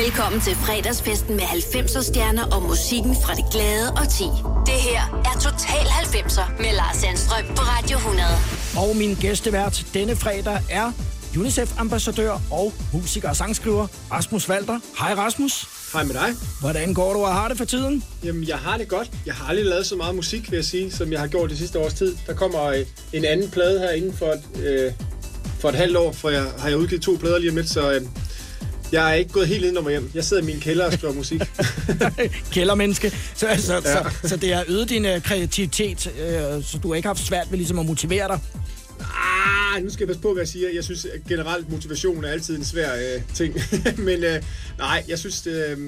Velkommen til fredagsfesten med 90'er stjerner og musikken fra det glade og ti. Det her er Total 90'er med Lars Sandstrøm på Radio 100. Og min gæstevært denne fredag er UNICEF-ambassadør og musiker og sangskriver Rasmus Walter. Hej Rasmus. Hej med dig. Hvordan går du og har det for tiden? Jamen, jeg har det godt. Jeg har aldrig lavet så meget musik, vil jeg sige, som jeg har gjort det sidste års tid. Der kommer øh, en anden plade her inden for et, øh, for et halvt år, for jeg har jeg udgivet to plader lige om lidt, så øh, jeg er ikke gået helt ind over hjem. Jeg sidder i min kælder og skriver musik. Kældermenneske. Så, altså. Ja. så, så det har øget din uh, kreativitet, uh, så du har ikke haft svært ved ligesom at motivere dig. Ah, nu skal jeg passe på, hvad jeg siger. Jeg synes at generelt, motivation er altid en svær øh, ting. Men øh, nej, jeg synes, øh,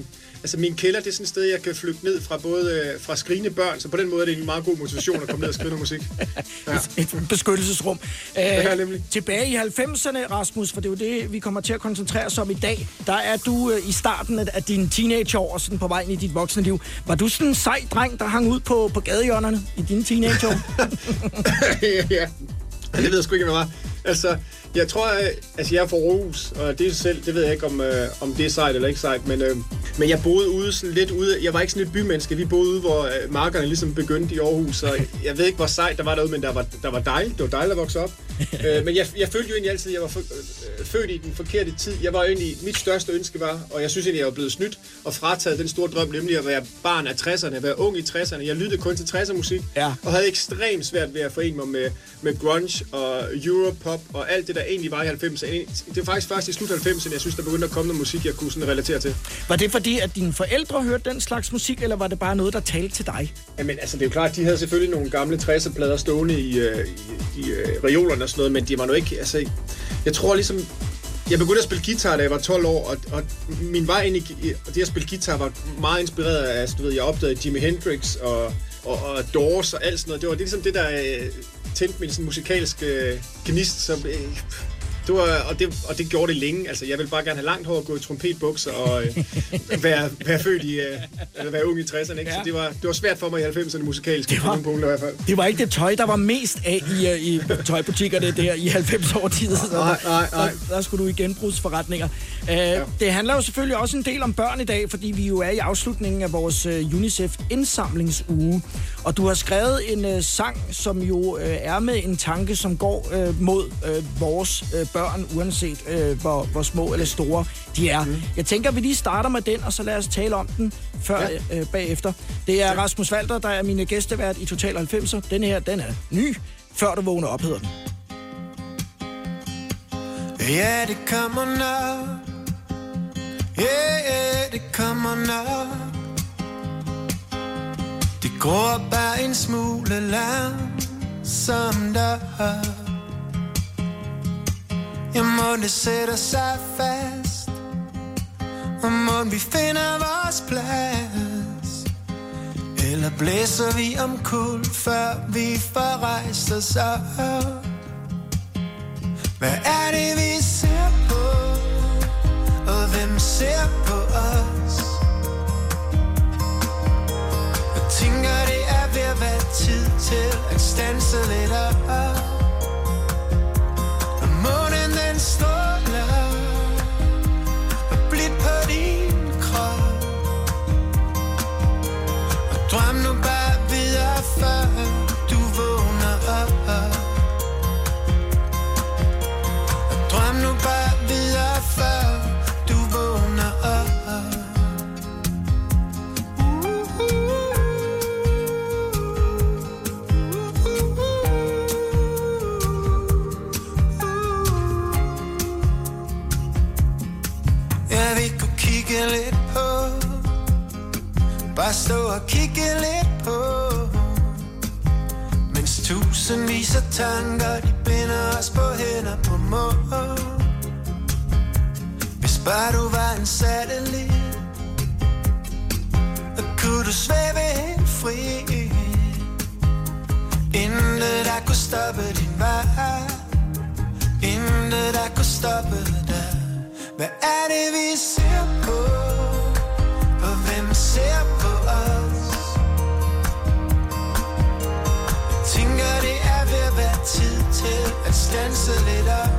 altså min kælder, det er sådan et sted, jeg kan flygte ned fra både øh, fra skrigende børn, så på den måde er det en meget god motivation at komme ned og skrive noget musik. Ja. Et beskyttelsesrum. Uh, Ja, nemlig. tilbage i 90'erne, Rasmus, for det er jo det, vi kommer til at koncentrere os om i dag. Der er du uh, i starten af, af dine teenageår, og sådan på vej ind i dit voksne liv. Var du sådan en sej dreng, der hang ud på, på gadehjørnerne i dine teenageår? ja, det ved jeg sgu ikke, hvad var. Altså, jeg tror, øh, altså jeg fra Aarhus, og det selv, det ved jeg ikke, om, øh, om det er sejt eller ikke sejt, men, øh, men jeg boede ude sådan lidt ude, jeg var ikke sådan et bymenneske, vi boede ude, hvor øh, markerne ligesom begyndte i Aarhus, så jeg ved ikke, hvor sejt der var derude, men der var, der var dejligt, det var dejligt at vokse op. øh, men jeg, jeg følte jo egentlig altid, at jeg var for, øh, født i den forkerte tid. Jeg var egentlig, mit største ønske var, og jeg synes egentlig, jeg var blevet snydt og frataget den store drøm, nemlig at være barn af 60'erne, at være ung i 60'erne. Jeg lyttede kun til 60'er musik, Ja. og havde ekstremt svært ved at forene mig med, med grunge og europop og alt det, der egentlig var i 90'erne. Det er faktisk først i slut 90'erne, jeg synes, der begyndte at komme noget musik, jeg kunne sådan relatere til. Var det fordi, at dine forældre hørte den slags musik, eller var det bare noget, der talte til dig? Jamen, altså, det er jo klart, de havde selvfølgelig nogle gamle 60'er-plader stående i, øh, i, i øh, reolerne og sådan noget, men de var nu ikke, altså, jeg tror ligesom, jeg begyndte at spille guitar, da jeg var 12 år, og, og min vej ind i det at spille guitar var meget inspireret af, altså, du ved, jeg opdagede Jimi Hendrix og, og, og Doors og alt sådan noget. Det var ligesom det, der øh, tændte min sådan, musikalske øh, gnist, som... Øh, det var, og, det, og det gjorde det længe. Altså, jeg ville bare gerne have langt hår og gå i trompetbukser og øh, være, være født i, øh, eller være ung i 60'erne. Ikke? Ja. Så det var, det var svært for mig i 90'erne musikalsk. Det var- punkter i hvert fald. Det var ikke det tøj, der var mest af i, øh, i tøjbutikkerne der i 90 år tid. Så Nej, nej, nej. Der, der skulle du i genbrugsforretninger. Uh, ja. Det handler jo selvfølgelig også en del om børn i dag, fordi vi jo er i afslutningen af vores uh, UNICEF indsamlingsuge. Og du har skrevet en uh, sang, som jo uh, er med en tanke, som går uh, mod uh, vores uh, børn, uanset uh, hvor, hvor små eller store de er. Mm. Jeg tænker, vi lige starter med den, og så lad os tale om den før ja. Ja. uh, bagefter. Det er Rasmus Walter, der er mine gæstevært i Total 90'er. Den her, den er ny. Før du vågner op, hedder den. Ja, det kommer nok. Ja, ja, det kommer nok. Det går bare en smule langsomt op. Jeg må det sætter sig fast. Og må vi finder vores plads. Eller blæser vi om kul, før vi får rejst os op. Hvad er det, vi ser på? Og hvem ser på os? Jeg tænker, det er ved at være tid til at stanse lidt op. Og månen den stråler stå og kigge lidt på. Mens tusindvis af tanker De binder os på hænder på mål. Hvis bare du var en satellit Og kunne du svæve helt fri. Intet der kunne stoppe din vej. Intet der kunne stoppe dig. Hvad er det vi ser på? Ser på os. Jeg tænker det er ved at være tid til At stanse lidt op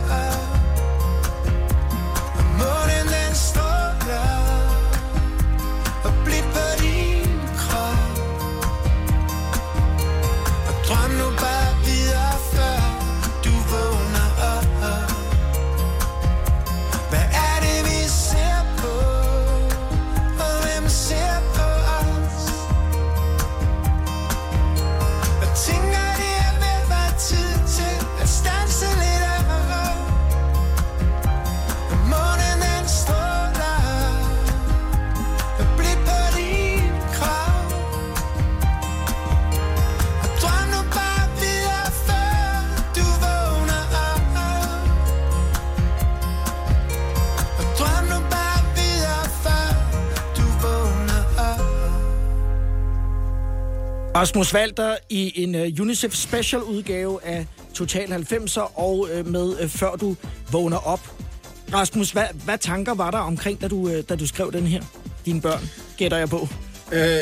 Rasmus Walter i en uh, UNICEF special udgave af Total 90'er og uh, med uh, Før du vågner op. Rasmus, hvad, hvad tanker var der omkring, da du, uh, da du skrev den her? Dine børn, gætter jeg på. Øh,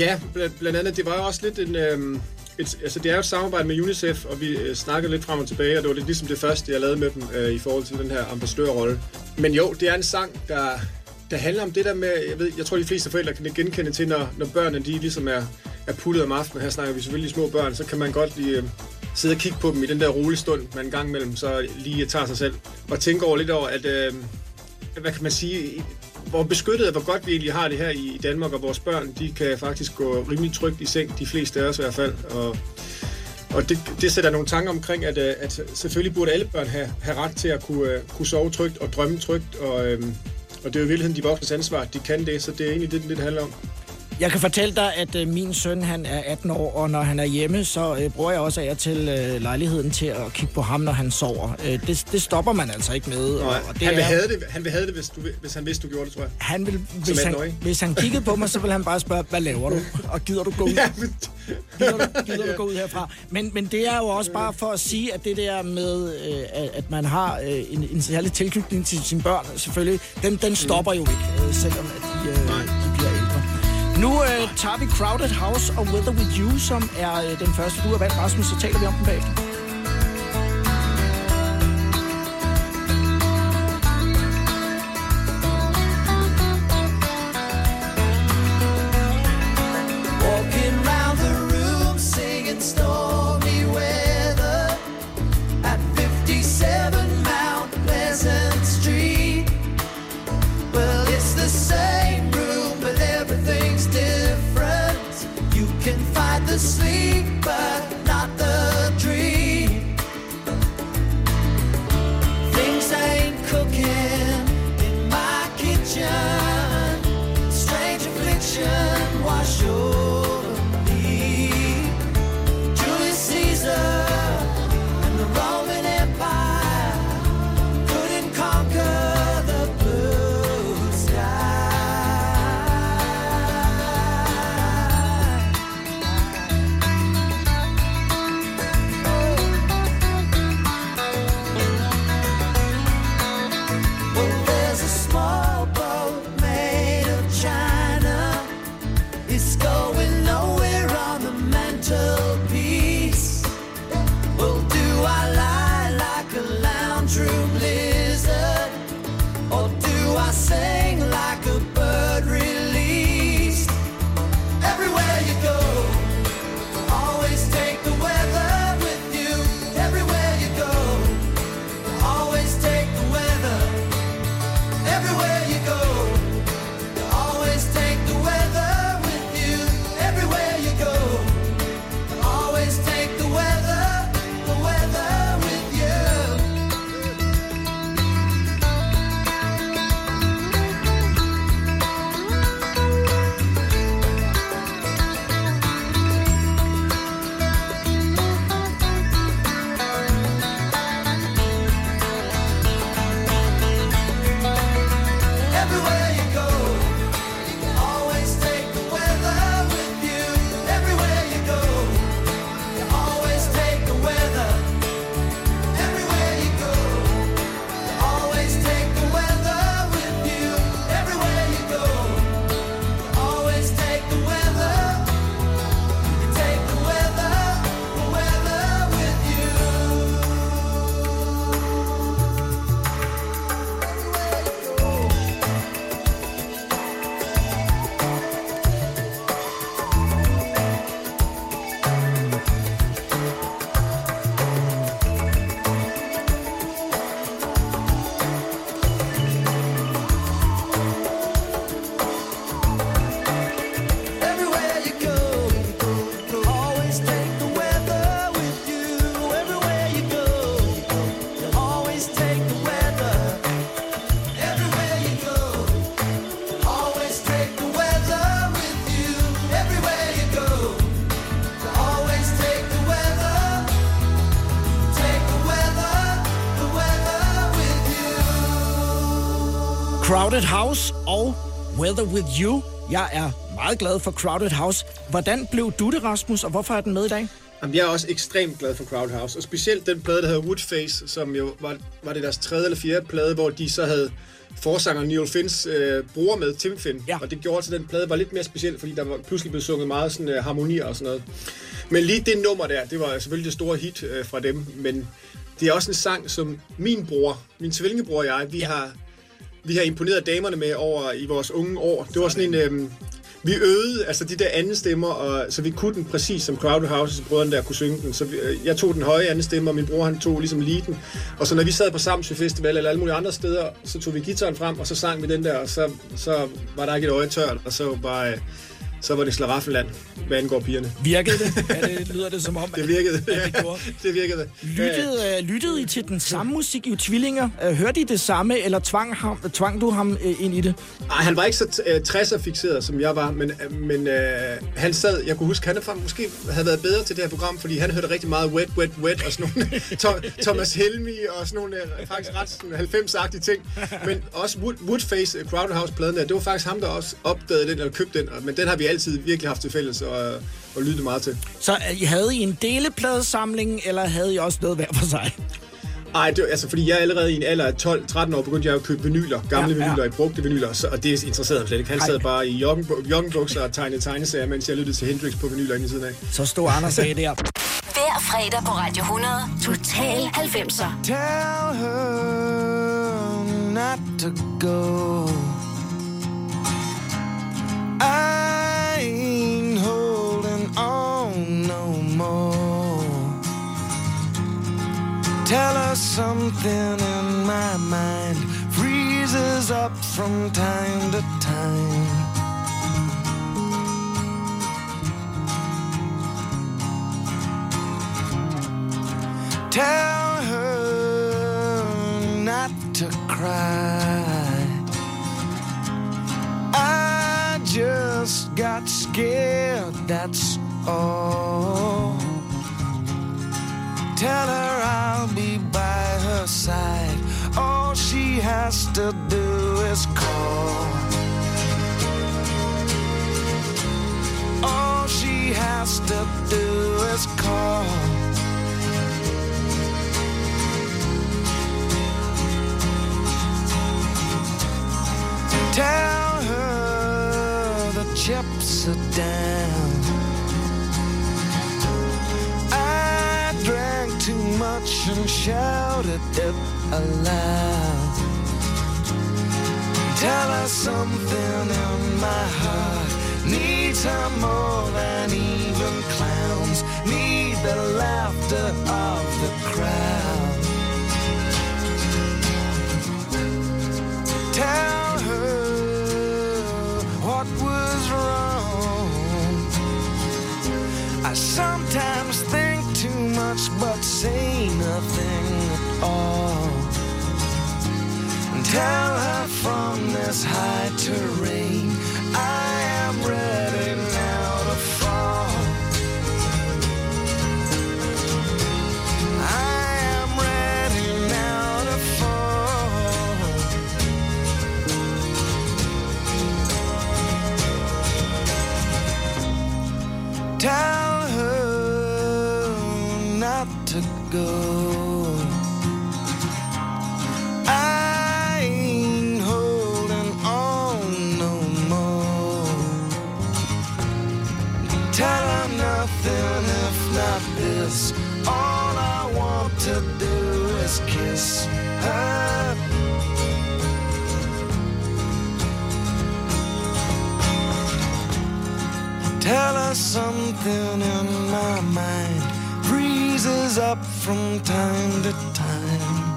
ja, bl- blandt andet, det var jo også lidt en... Øh, et, altså, det er jo et samarbejde med UNICEF, og vi øh, snakkede lidt frem og tilbage, og det var lidt ligesom det første, jeg lavede med dem øh, i forhold til den her ambassadørrolle. Men jo, det er en sang, der, der handler om det der med, jeg, ved, jeg tror, de fleste forældre kan genkende til, når, når børnene de ligesom er, er puttet om aftenen. Her snakker vi selvfølgelig små børn, så kan man godt lige øh, sidde og kigge på dem i den der rolige stund, man en gang imellem så lige tager sig selv. Og tænke over lidt over, at, øh, hvad kan man sige, hvor beskyttet og hvor godt vi egentlig har det her i Danmark, og vores børn, de kan faktisk gå rimelig trygt i seng, de fleste af os i hvert fald. Og, og det, det sætter nogle tanker omkring, at, øh, at selvfølgelig burde alle børn have, have ret til at kunne, øh, kunne sove trygt og drømme trygt, og, øhm, og det er jo i virkeligheden de voksnes ansvar, at de kan det, så det er egentlig det, det handler om. Jeg kan fortælle dig, at øh, min søn han er 18 år, og når han er hjemme, så øh, bruger jeg også af til øh, lejligheden til at kigge på ham, når han sover. Øh, det, det stopper man altså ikke med. Og, og det han, vil er, have det, han vil have det, hvis, du, hvis han vidste, du gjorde det, tror jeg. Han vil, hvis, han, hvis han kiggede på mig, så vil han bare spørge, hvad laver du? Og gider du gå ud? ja, men... Gider, du, gider du gå ud herfra? Men, men det er jo også bare for at sige, at det der med, øh, at man har øh, en, en særlig tilknytning til sine børn, selvfølgelig, den, den stopper mm. jo ikke, øh, selvom at de, øh, de bliver. Nu øh, tager vi Crowded House og Weather With You, som er øh, den første, du har valgt, Rasmus, så taler vi om den bagefter. Crowded House og Weather With You. Jeg er meget glad for Crowded House. Hvordan blev du det, Rasmus, og hvorfor er den med i dag? Jamen, jeg er også ekstremt glad for Crowd House, og specielt den plade, der hedder Woodface, som jo var, var det deres tredje eller fjerde plade, hvor de så havde forsanger Neil Finns øh, bror med, Tim Finn. Ja. Og det gjorde altså, at den plade var lidt mere speciel, fordi der var pludselig blevet sunget meget sådan, øh, harmonier og sådan noget. Men lige det nummer der, det var selvfølgelig det store hit øh, fra dem, men det er også en sang, som min bror, min tvillingebror og jeg, vi ja. har vi har imponeret damerne med over i vores unge år. Det var sådan en... Øh, vi øvede altså de der anden stemmer, og, så vi kunne den præcis som Crowded Houses brødrene der kunne synge den. Så vi, øh, jeg tog den høje anden stemme, og min bror han tog ligesom leaden. Og så når vi sad på Samsø Festival eller alle mulige andre steder, så tog vi gitaren frem, og så sang vi den der, og så, så var der ikke et øje tørt, og så bare... Øh, så var det slaraffenland, hvad angår pigerne. Virkede det? Ja, det lyder det som om, Det virkede. Det gjorde. det virkede. Lyttede, øh, lyttede I til den samme musik i tvillinger? Øh, hørte I det samme, eller tvang, ham, tvang du ham øh, ind i det? Ej, han var ikke så uh, 60'er fixeret, som jeg var, men, uh, men uh, han sad, jeg kunne huske, han er måske havde været bedre til det her program, fordi han hørte rigtig meget Wet, Wet, Wet, og sådan nogle Tom, Thomas Helmi, og sådan nogle faktisk ret sådan 90-agtige ting. Men også Wood, Woodface, uh, Crowded House-pladen der, det var faktisk ham, der også opdagede den, eller købte den, men den har vi altid virkelig haft til fælles, og, og lyttet meget til. Så øh, I havde I en delepladesamling, eller havde I også noget hver for sig? Ej, det, var- altså, fordi jeg allerede i en alder af 12-13 år begyndte jeg at købe vinyler, gamle Ja, ja, vinyler, i brugte vinyler, så, og det interesserede ham slet ikke. Han Ej. sad bare i joggenbu- joggenbukser og tegnede tegneserier, mens jeg lyttede til Hendrix på vinyler inde i siden af. Så stod Anders af der. Hver fredag på Radio 100. Total 90'er. Tell her not to go. Something in my mind freezes up from time to time. Tell her not to cry. I just got scared, that's all. Tell her I'll be her side. All she has to do is call. All she has to do is call. Tell her the chips are down. And shouted it aloud. Tell her something in my heart needs her more than even clowns need the laughter of the crowd. Tell her what was wrong. I sometimes all. And tell her from this high terrain, there's something in my mind freezes up from time to time.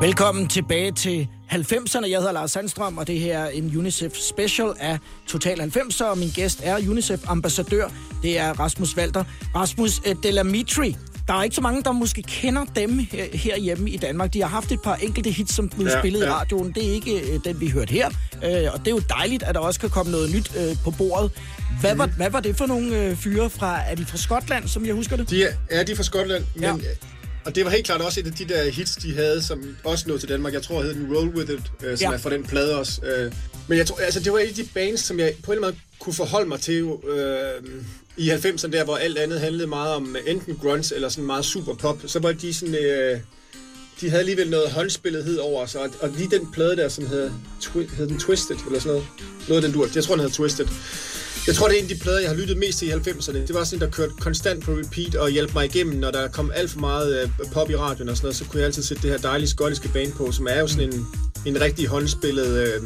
Velkommen tilbage til 90'erne. Jeg hedder Lars Sandstrøm, og det her er en UNICEF special af Total 90'er, og min gæst er UNICEF-ambassadør. Det er Rasmus Walter. Rasmus øh, Delamitri. Der er ikke så mange, der måske kender dem her, herhjemme i Danmark. De har haft et par enkelte hits, som blev ja, spillet ja. i radioen. Det er ikke øh, den, vi hørte her. Øh, og det er jo dejligt, at der også kan komme noget nyt øh, på bordet. Hvad, Mhm. var, hvad var det for nogle øh, fyre fra... Er de fra Skotland, som jeg husker det? De er, ja, de er fra Skotland, men, Ja. ja. og det var helt klart også et af de der hits, de havde, som også nåede til Danmark. Jeg tror, hed den Roll With It, øh, som ja. er fra den plade også. Øh, men jeg tror, altså, det var et af de bands, som jeg på en eller anden måde kunne forholde mig til øh, i 90'erne der, hvor alt andet handlede meget om øh, enten grunge eller sådan meget super pop. Så var de sådan... Øh, de havde alligevel noget håndspillethed over sig, og, og lige den plade der, som hedder, twi- hed den Twisted, eller sådan noget. Noget af den dur. Jeg tror, den hedder Twisted. Jeg tror, det er en af de plader, jeg har lyttet mest til i 90'erne. Det var sådan, der kørte konstant på repeat og hjalp mig igennem, når der kom alt for meget øh, pop i radioen og sådan noget, så kunne jeg altid sætte det her dejlige skottiske band på, som er jo sådan en, en rigtig håndspillet... Øh,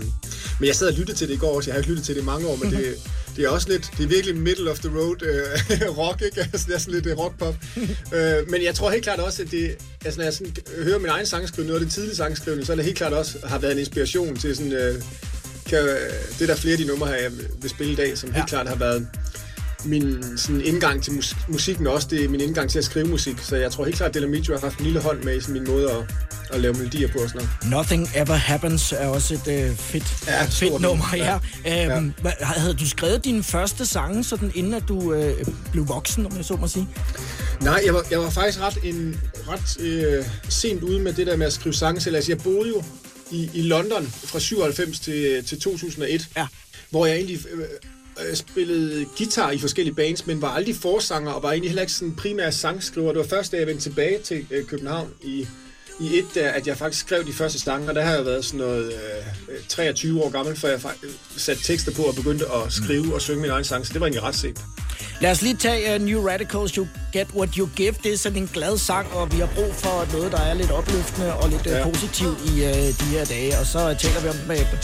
men jeg sad og lyttede til det i går også. Jeg har ikke lyttet til det i mange år, men det, det er også lidt... Det er virkelig middle of the road øh, rock, ikke? Altså, det er sådan lidt øh, rockpop. øh, men jeg tror helt klart også, at det... Altså, når jeg sådan hører min egen sangskrivning, af det tidlige sangskrivning, så er det helt klart også har været en inspiration til sådan... Øh, kan, det er der flere af de numre her, jeg vil spille i dag, som ja. helt klart har været min sådan indgang til mus- musikken også. Det er min indgang til at skrive musik. Så jeg tror helt klart, at Delamitio har haft en lille hånd med i sådan min måde at, at lave melodier på og sådan noget. Nothing Ever Happens er også et øh, fedt, Ja, fedt nummer. Ja. nummer. Øhm, hvad, havde du skrevet dine første sange, sådan, inden at du øh, blev voksen, om jeg så må sige? Nej, jeg var, jeg var faktisk ret, en, ret øh, sent ude med det der med at skrive sange selv. Altså, jeg boede jo i, i London fra 97 til, til 2001, Ja. hvor jeg egentlig øh, øh, spillede guitar i forskellige bands, men var aldrig forsanger, og var egentlig heller ikke sådan primær sangskriver. Det var først, da jeg vendte tilbage til øh, København i, i et, der, at jeg faktisk skrev de første sange, og der har jeg været sådan noget øh, 23 år gammel, før jeg øh, satte tekster på og begyndte at skrive og synge min egen sang, så det var egentlig ret sent. Lad os lige tage uh, New Radicals, You Get What You Give. Det er sådan en glad sang, og vi har brug for noget, der er lidt opløftende og lidt ja. Ja. positivt i uh, de her dage. Og så taler vi om det bagefter.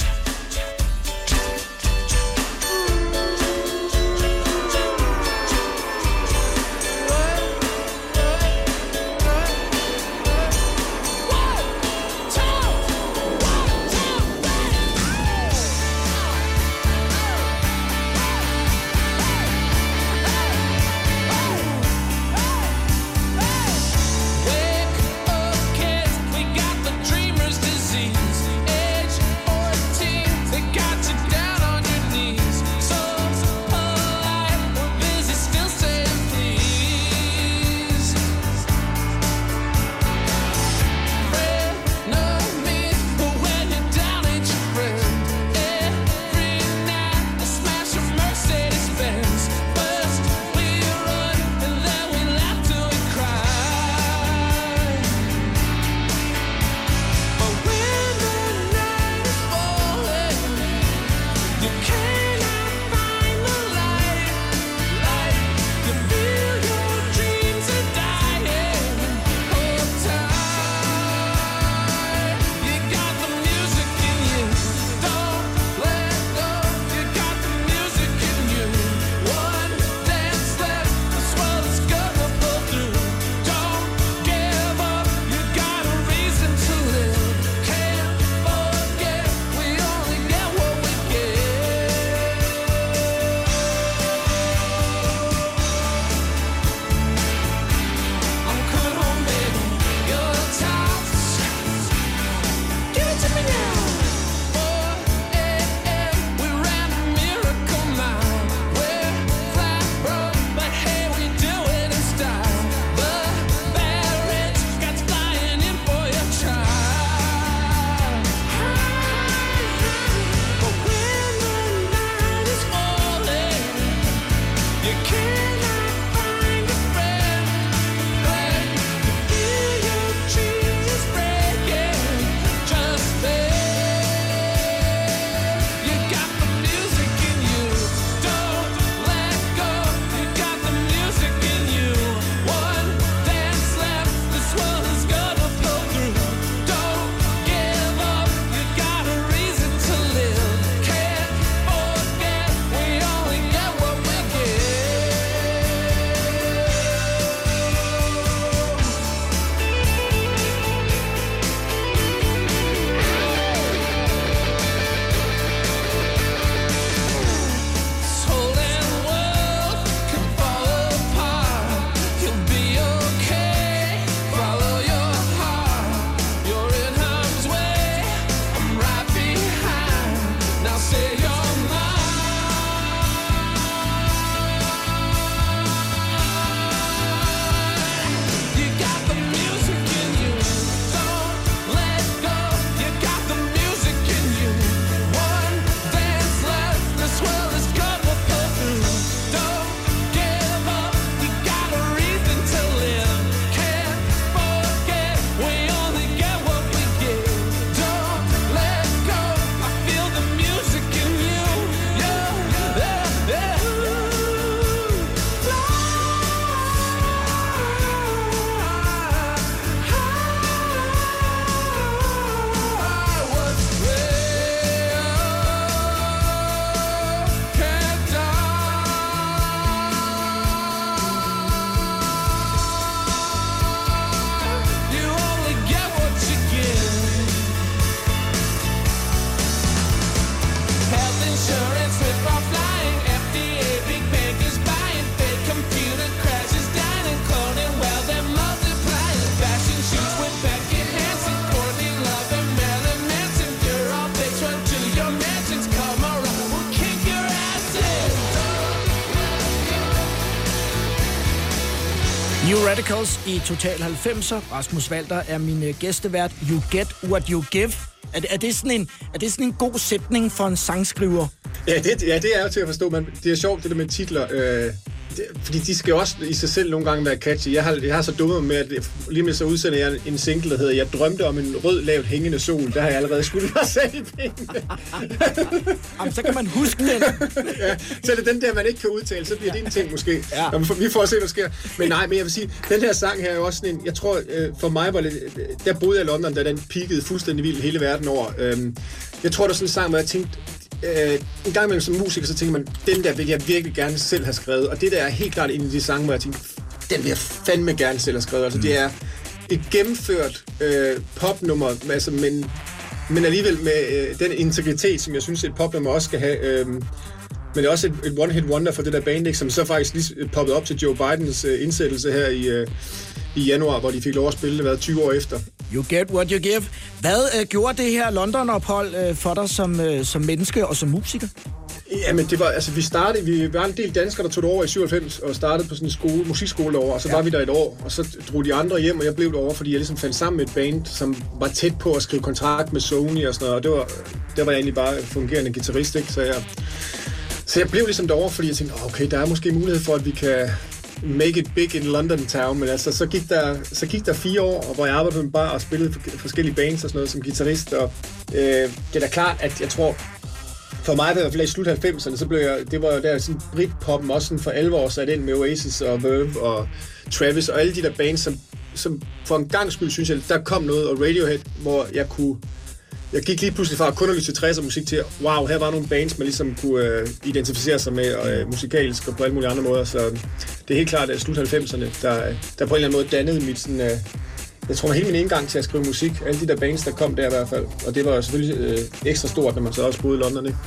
Radicals i Total 90'er. Rasmus Walter er min øh, gæstevært. You get what you give. Er det, er, det sådan en, er det sådan en god sætning for en sangskriver? Ja, det, ja, det er jo til at forstå, Man, det er sjovt, det der med titler. Øh, fordi de skal også i sig selv nogle gange være catchy. Jeg har, jeg har så dummet med, at lige med så udsender jeg en single, der hedder Jeg drømte om en rød, lavt hængende sol. Der har jeg allerede skudt mig selv i benene. Jamen, så kan man huske den. ja, så er det den der, man ikke kan udtale, så bliver det en ting måske. Ja. Jamen, vi får se, hvad der sker. Men nej, men jeg vil sige, den her sang her er jo også sådan en, jeg tror, øh, for mig var det, der boede jeg i London, da den peakede fuldstændig vildt hele verden over. Øhm, jeg tror, der er sådan en sang, hvor jeg tænkte, øh, en gang imellem som musiker, så tænker man, den der vil jeg virkelig gerne selv have skrevet. Og det der er helt klart en af de sange, hvor jeg tænker, den vil jeg fandme gerne selv have skrevet. Altså, mm. det er et gennemført øh, popnummer, altså, men, men alligevel med øh, den integritet, som jeg synes, et popnummer også skal have. Øh, men det er også et, et one-hit wonder for det der band, ikke, som så faktisk lige poppet op til Joe Bidens øh, indsættelse her i, øh, i januar, hvor de fik lov at spille det hvad, 20 år efter. You get what you give. Hvad øh, gjorde det her London-ophold øh, for dig som, øh, som menneske og som musiker? Jamen, det var, altså, vi startede, vi var en del danskere, der tog det over i 97 og startede på sådan en skole, musikskole derovre, og så ja. var vi der et år, og så drog de andre hjem, og jeg blev derovre, fordi jeg ligesom fandt sammen med et band, som var tæt på at skrive kontrakt med Sony og sådan noget, og det var, der var jeg egentlig bare fungerende guitarist, ikke? Så jeg, så jeg blev ligesom derovre, fordi jeg tænkte, okay, der er måske mulighed for, at vi kan make it big in London town, men altså, så gik der, så gik der fire år, hvor jeg arbejdede på en bar og spillede forskellige bands og sådan noget som guitarist, og øh, det er da klart, at jeg tror, for mig, i hvert fald i slut 90'erne, så blev jeg, det var jo der sådan Britpoppen også sådan for alvor sat ind med Oasis og Verve og Travis og alle de der bands, som, som for en gang skyld synes jeg, der kom noget, og Radiohead, hvor jeg kunne jeg gik lige pludselig fra kun at lytte til 60'er musik til, wow, her var nogle bands, man ligesom kunne øh, identificere sig med øh, musikalsk og på alle mulige andre måder. Så det er helt klart, at slut 90'erne, der, der på en eller anden måde dannede mit sådan, øh, jeg tror, hele min indgang til at skrive musik, alle de der bands, der kom der i hvert fald. Og det var jo selvfølgelig øh, ekstra stort, når man så også boede i London, ikke?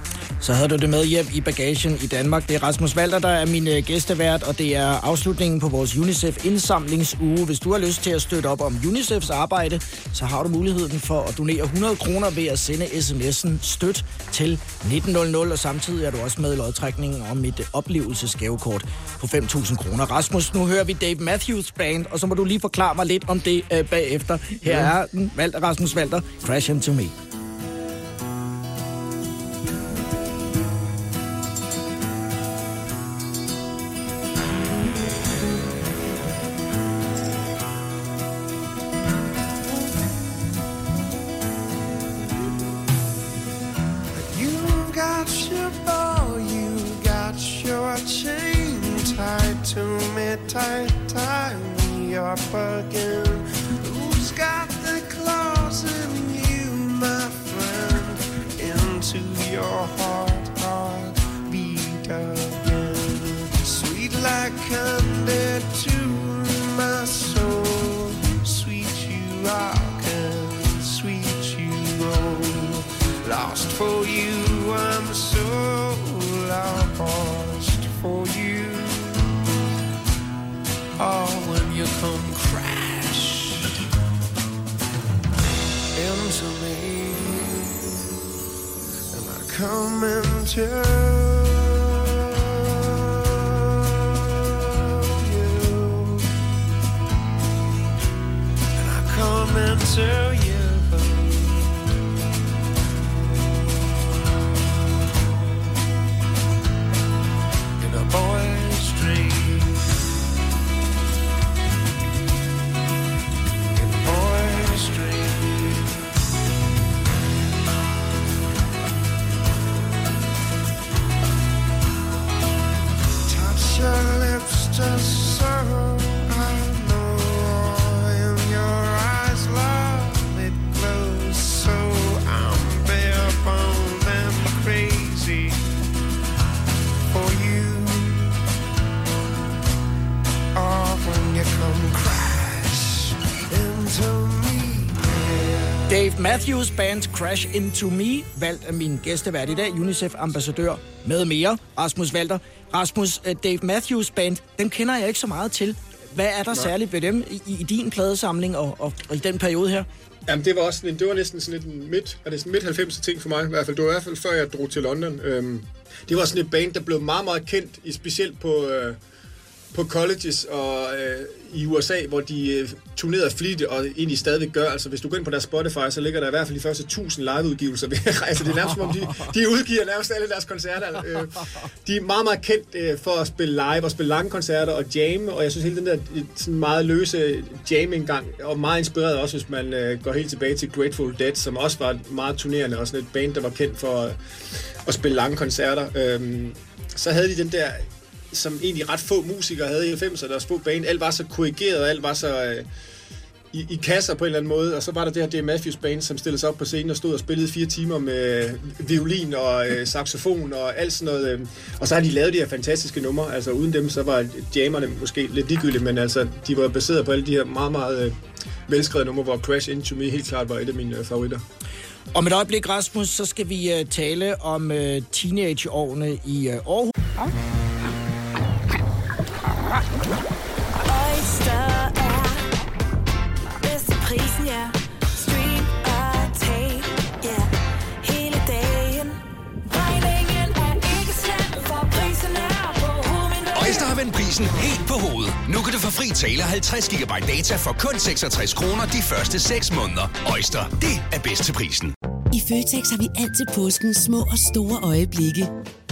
Så havde du det med hjem i bagagen i Danmark. Det er Rasmus Valder, der er min øh, gæstevært, og det er afslutningen på vores UNICEF-indsamlingsuge. Hvis du har lyst til at støtte op om UNICEFs arbejde, så har du muligheden for at donere 100 kroner ved at sende sms'en støt til 1900, og samtidig er du også med i lodtrækningen om et oplevelsesgavekort på 5.000 kroner. Rasmus, nu hører vi Dave Matthews Band, og så må du lige forklare mig lidt om det øh, bagefter. Her er den, Walter, Rasmus Walter, Crash Into Me. You got your ball, you got your chain tied to me, tight, tie me up again. And I Matthews Band Crash Into Me, valgt af min gæstevært i dag, UNICEF-ambassadør med mere, Rasmus Walter. Rasmus, øh, Dave Matthews Band, dem kender jeg ikke så meget til. Hvad er der særligt ved dem i, i din pladesamling og, og, og i den periode her? Jamen, det var også sådan en, det var næsten sådan lidt en midt, er det sådan midt 90'er ting for mig, i hvert fald. Det var i hvert fald før jeg drog til London. Øhm, det var sådan et band, der blev meget, meget kendt, i specielt på, øh, på colleges og øh, i USA, hvor de øh, turnerede flittigt og egentlig stadig gør. Altså, hvis du går ind på deres Spotify, så ligger der i hvert fald de første 1000 liveudgivelser. altså, det er nærmest som om, de, de udgiver nærmest alle deres koncerter. Øh, de er meget, meget kendt øh, for at spille live og spille lange koncerter og jamme, og jeg synes hele den der øh, sådan meget løse jamming gang, og meget inspireret også, hvis man øh, går helt tilbage til Grateful Dead, som også var meget turnerende, og sådan et band, der var kendt for øh, at spille lange koncerter. Øh, så havde de den der som egentlig ret få musikere havde i 90'erne, der få bane. Alt var så korrigeret, alt var så øh, i, i kasser på en eller anden måde. Og så var der det her Dave Matthews Band, som stillede sig op på scenen og stod og spillede fire timer med violin og øh, saxofon og alt sådan noget. Øh. Og så har de lavet de her fantastiske numre. Altså uden dem, så var jammerne måske lidt ligegyldige, men altså, de var baseret på alle de her meget, meget øh, velskrevet numre, hvor Crash Into Me helt klart var et af mine øh, favoritter. Om et øjeblik, Rasmus, så skal vi uh, tale om uh, teenageårene i uh, Aarhus. Ja. Oyster er bedst til prisen, ja. Stream og tag, ja. Hele dagen. Regningen er ikke slem, for prisen er på Oyster har vendt prisen helt på hovedet. Nu kan du få fri tale 50 GB data for kun 66 kroner de første 6 måneder. Oyster, det er bedst til prisen. I Føtex har vi altid påsken små og store øjeblikke.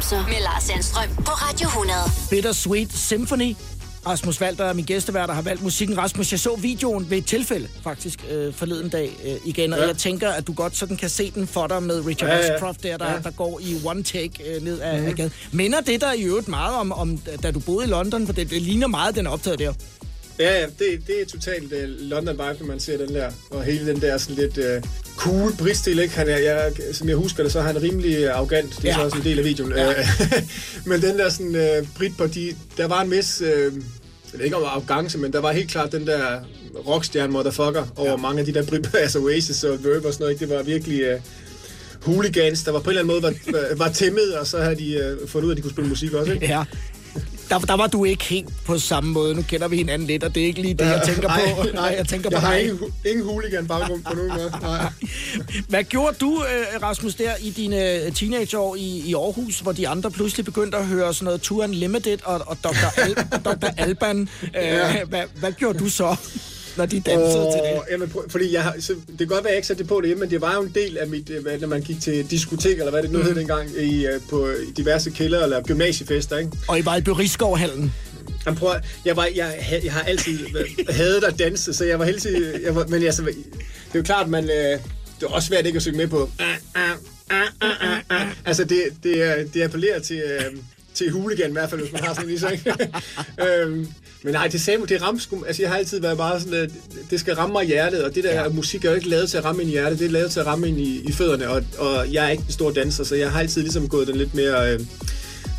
90'er med Lars Sandstrøm på Radio 100. Bittersweet Symphony. Rasmus Walter er min gæstevært, der har valgt musikken. Rasmus, jeg så videoen ved et tilfælde, faktisk, øh, forleden dag øh, igen, og Ja. jeg tænker, at du godt sådan kan se den for dig med Richard Ja, ja. Ashcroft der, der, Ja. Der går i one take øh, ned af, mm. af gaden. Minder det der i øvrigt meget om, om, da du boede i London? For det, det ligner meget, den er optaget der. Ja, ja, det, det er totalt uh, London vibe, når man ser den der. Og hele den der sådan lidt uh, cool britstil, ikke? Han er, jeg, som jeg husker det, så er han rimelig øh, arrogant. Det er Ja. ja. så også en del af videoen. Ja. men den der sådan uh, brit på de, der var en vis, uh, jeg ved ikke om arrogance, men der var helt klart den der rockstjerne motherfucker over mange af de der brit, altså Oasis og Verve og sådan noget. Ikke? Det var virkelig... Uh, hooligans, der var på en eller anden måde var, var, tæmmet, og så havde de uh, fundet ud af, at de kunne spille musik også, ikke? Ja. Der, der var du ikke helt på samme måde. Nu kender vi hinanden lidt, og det er ikke lige det, jeg tænker på. Nej, jeg tænker jeg på har dig. ingen, ingen hooligan baggrund på nogen måde. Nej. Hvad gjorde du, øh, Rasmus, der i dine øh, teenageår i, i Aarhus, hvor de andre pludselig begyndte at høre sådan noget Tour Unlimited og, og Dr. Al, Dr. Alban? Øh, Ja. hvad, hvad gjorde du så, når de dansede Åh, til det? Jamen, prøv, fordi jeg, så, det kan godt være, at jeg ikke satte det på derhjemme, men det var jo en del af mit, øh, hvad, når man gik til diskotek, eller hvad det nu Mm. hed dengang, i, øh, på diverse kælder eller gymnasiefester, ikke? Og I var i Børiskovhallen. Jamen, prøv, jeg, var, jeg, jeg har altid hadet at danse, så jeg var altid... Jeg var, men altså, det er jo klart, man... Øh, det er også svært ikke at synge med på. Altså, det, det, er- det appellerer til, øh, til hooligan i hvert fald, hvis man har sådan en ikke? øhm, men nej, det sagde det ramte sgu, altså jeg har altid været meget sådan, at det skal ramme mig i hjertet, og det der ja. musik er jo ikke lavet til at ramme ind i hjertet, det er lavet til at ramme ind i, i fødderne, og, og jeg er ikke en stor danser, så jeg har altid ligesom gået den lidt mere, øh,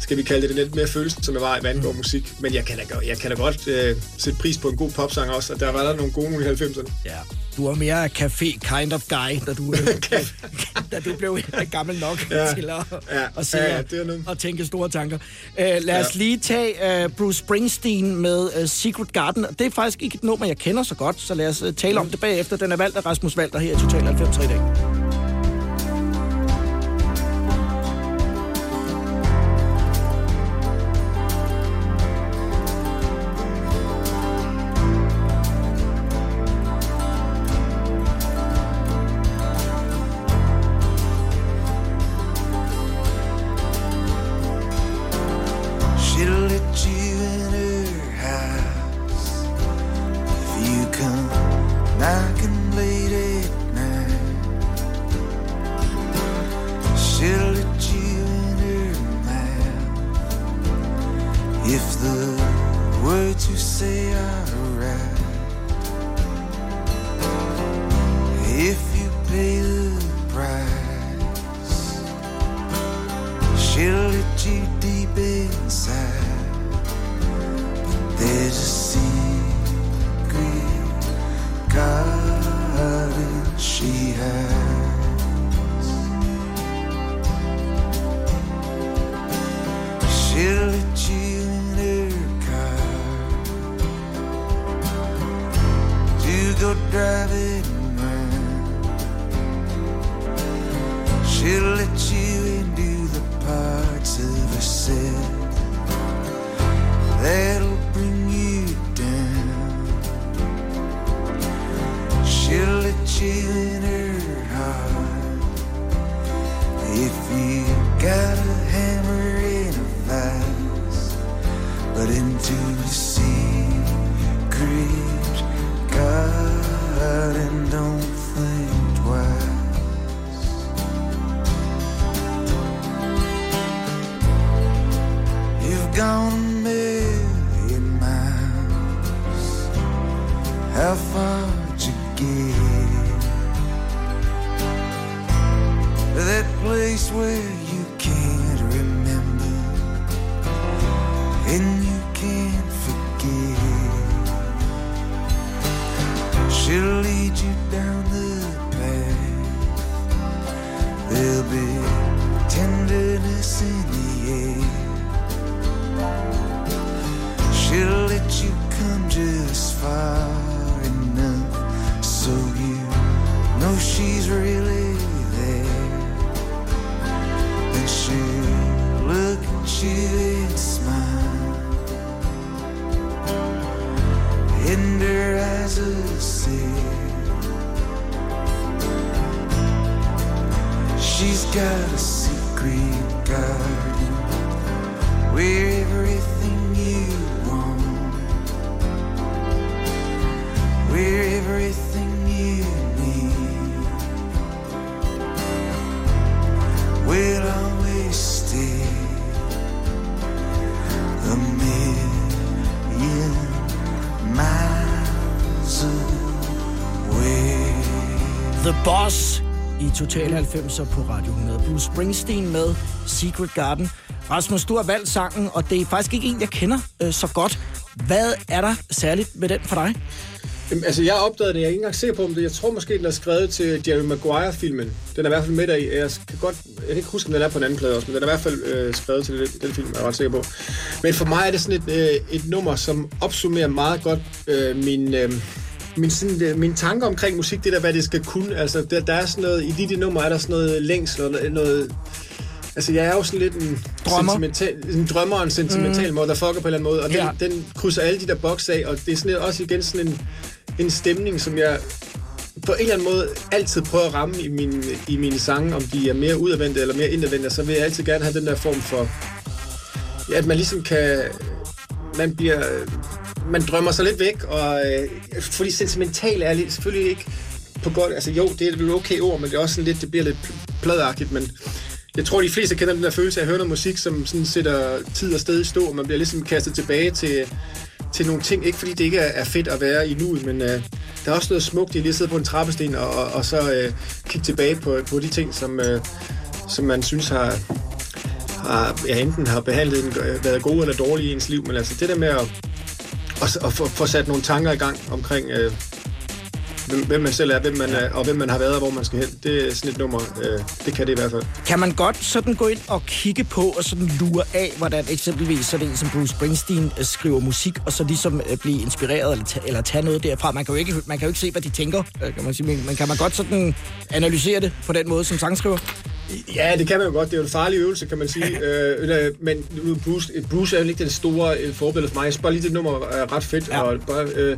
skal vi kalde det, lidt mere følelse, som jeg var, hvad angår musik. Men jeg kan da, godt- jeg kan da godt øh, sætte pris på en god popsang også, og der var der nogle gode nogle i 90'erne. Ja. Du var mere café kind of guy, da du, øh, da du blev gammel nok ja. Til at, Ja. at, se, Ja, ja, det er noget. og tænke store tanker. Uh, lad os Ja. lige tage uh, Bruce Springsteen med uh, Secret Garden. Det er faktisk ikke et nummer, jeg kender så godt, så lad os uh, tale om det bagefter. Den er valgt af Rasmus Walter her i Total 90 i dag. dancing with The Boss i Total 90'er på Radio 100. Bruce Springsteen med Secret Garden. Rasmus, du har valgt sangen, og det er faktisk ikke en, jeg kender øh, så godt. Hvad er der særligt med den for dig? Jamen, altså, jeg opdagede det. Jeg er ikke engang sikker på, om. Jeg tror måske, den er skrevet til Jerry Maguire-filmen. Den er i hvert fald med deri. Jeg kan godt... Jeg kan ikke huske, om den er på en anden plade også, men den er i hvert fald øh, skrevet til den, den film, jeg er ret sikker på. Men for mig er det sådan et, øh, et nummer, som opsummerer meget godt øh, min... Øh, min, sådan, øh, min tanker omkring musik, det der, hvad det skal kunne. Altså, der, der er sådan noget, i de, de numre er der sådan noget længsel, noget, noget Altså, jeg er jo sådan lidt en Drømmer. sentimental, en drømmer og en sentimental mm. motherfucker på en eller anden måde, og den, Ja. den krydser alle de der boks af, og det er sådan også igen sådan en, en stemning, som jeg på en eller anden måde altid prøver at ramme i, min, i mine sange, om de er mere udadvendte eller mere indadvendte, så vil jeg altid gerne have den der form for, ja, at man ligesom kan, man bliver, man drømmer sig lidt væk, og øh, fordi sentimental er selvfølgelig ikke på godt, altså jo, det er et okay ord, men det er også sådan lidt, det bliver lidt pladagtigt, men jeg tror, de fleste kender den der følelse af at høre noget musik, som sådan sætter tid og sted i stå, og man bliver ligesom kastet tilbage til, til nogle ting. Ikke fordi det ikke er, er fedt at være i nuet, men øh, der er også noget smukt i lige at sidde på en trappesten og, og, og så øh, kigge tilbage på, på de ting, som, øh, som man synes har, har ja, enten har behandlet en, været gode eller dårlige i ens liv. Men altså det der med at, at få, få sat nogle tanker i gang omkring... Øh, hvem, hvem man selv er, hvem man er, og hvem man har været og hvor man skal hen. Det er sådan et nummer, øh, det kan det i hvert fald. Kan man godt sådan gå ind og kigge på og sådan lure af, hvordan eksempelvis sådan en som Bruce Springsteen øh, skriver musik, og så ligesom øh, blive inspireret eller, ta- eller tage noget derfra? Man kan, jo ikke, man kan jo ikke se, hvad de tænker, øh, kan man sige. Men men kan man godt sådan analysere det på den måde som sangskriver? Ja, det kan man jo godt. Det er jo en farlig øvelse, kan man sige. øh, men nu, Bruce, Bruce er jo ikke det store øh, forbillede for mig. Jeg bare lige, det nummer er ret fedt. Ja. Og bare, øh,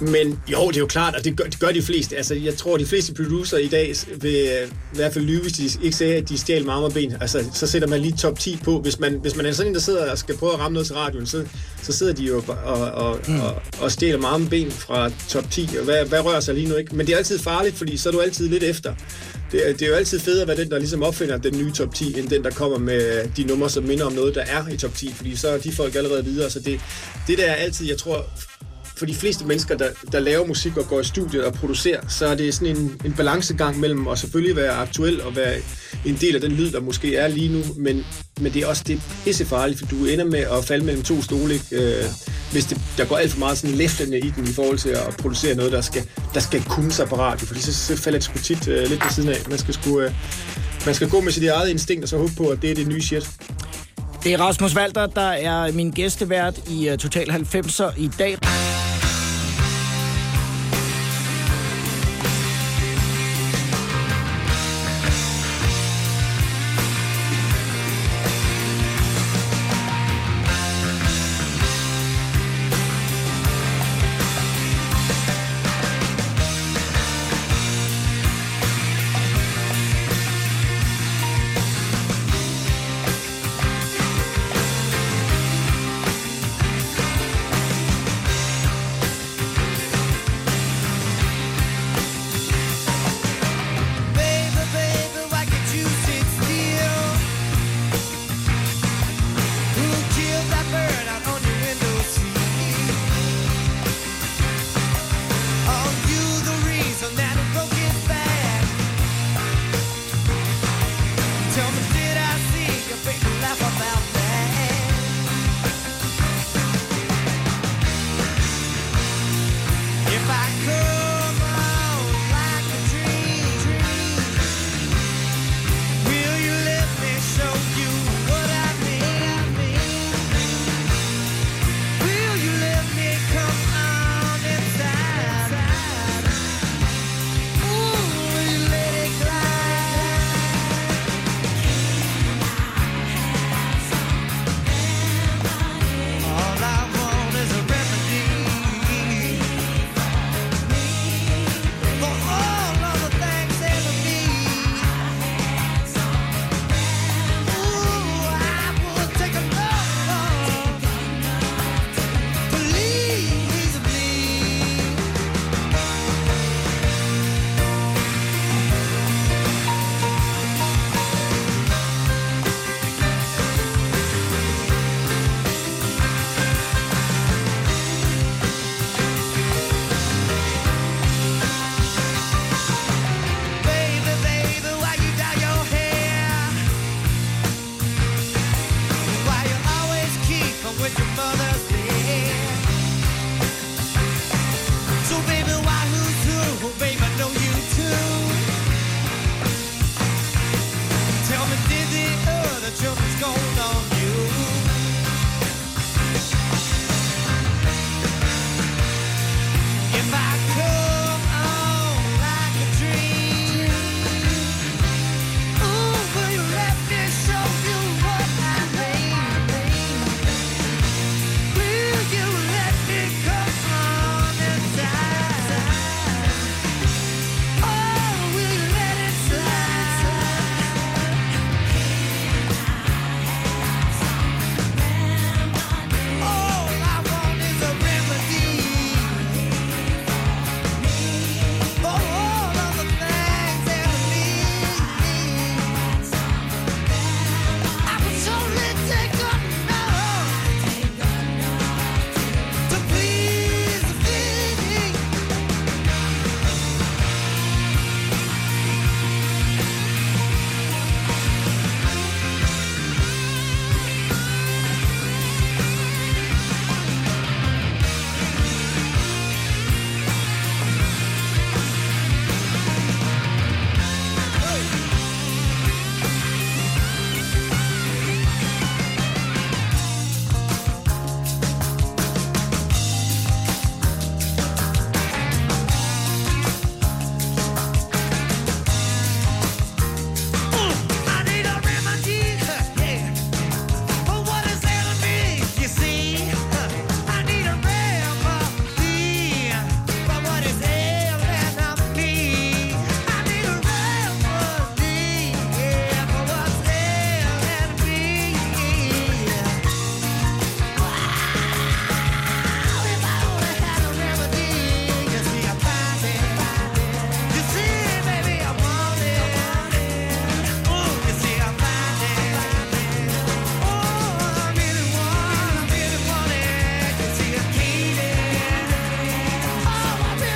men jo, det er jo klart, og det gør, det gør de fleste. Altså, jeg tror, de fleste producer i dag vil øh, i hvert fald lyve, hvis de ikke sagde, at de stjal med arme og ben. Altså, så sætter man lige top 10 på. Hvis man, hvis man er sådan en, der sidder og skal prøve at ramme noget til radioen, så, så sidder de jo og, og, mm. og, og stjæler med arme og ben fra top 10. Og hvad, hvad rører sig lige nu, ikke? Men det er altid farligt, fordi så er du altid lidt efter. Det er, det er jo altid federe at være den, der ligesom opfinder den nye top 10, end den, der kommer med de numre, som minder om noget, der er i top 10. Fordi så er de folk allerede videre. Så det, det der er altid, jeg tror, for de fleste mennesker, der, der laver musik og går i studiet og producerer, så er det sådan en, en balancegang mellem at selvfølgelig være aktuel og være en del af den lyd, der måske er lige nu, men, men det er også det er pissefarligt, for du ender med at falde mellem to stole, ikke? Øh, hvis det, der går alt for meget sådan læftende i den i forhold til at producere noget, der skal, der skal kunne sig på radio, fordi så, så falder det sgu tit øh, lidt ved siden af. Man skal, sgu, øh, man skal gå med sit eget instinkt og så håbe på, at det er det nye shit. Det er Rasmus Walter, der er min gæstevært i øh, Total 90'er i dag.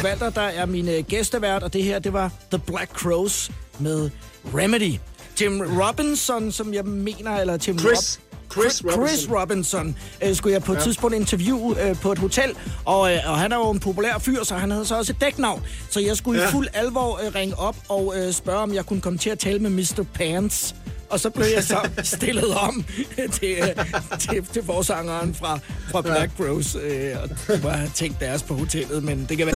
Walter, der er min øh, gæstevært, og det her, det var The Black Crows med Remedy. Tim Robinson, som jeg mener, eller Tim Chris. Chris Chris Robinson øh, skulle jeg på et ja. tidspunkt interviewe øh, på et hotel, og, øh, og han er jo en populær fyr, så han havde så også et dæknavn. Så jeg skulle ja. i fuld alvor øh, ringe op og øh, spørge, om jeg kunne komme til at tale med Mr. Pants. Og så blev jeg så stillet om til, øh, til, til forsangeren fra, fra Black Crows, øh, og de må have tænkt deres på hotellet, men det kan være...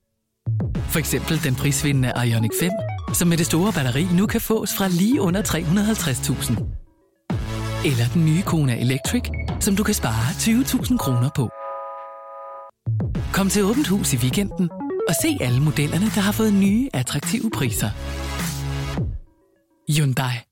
For eksempel den prisvindende Ioniq 5, som med det store batteri nu kan fås fra lige under 350.000. Eller den nye Kona Electric, som du kan spare 20.000 kroner på. Kom til Åbent Hus i weekenden og se alle modellerne, der har fået nye, attraktive priser. Hyundai.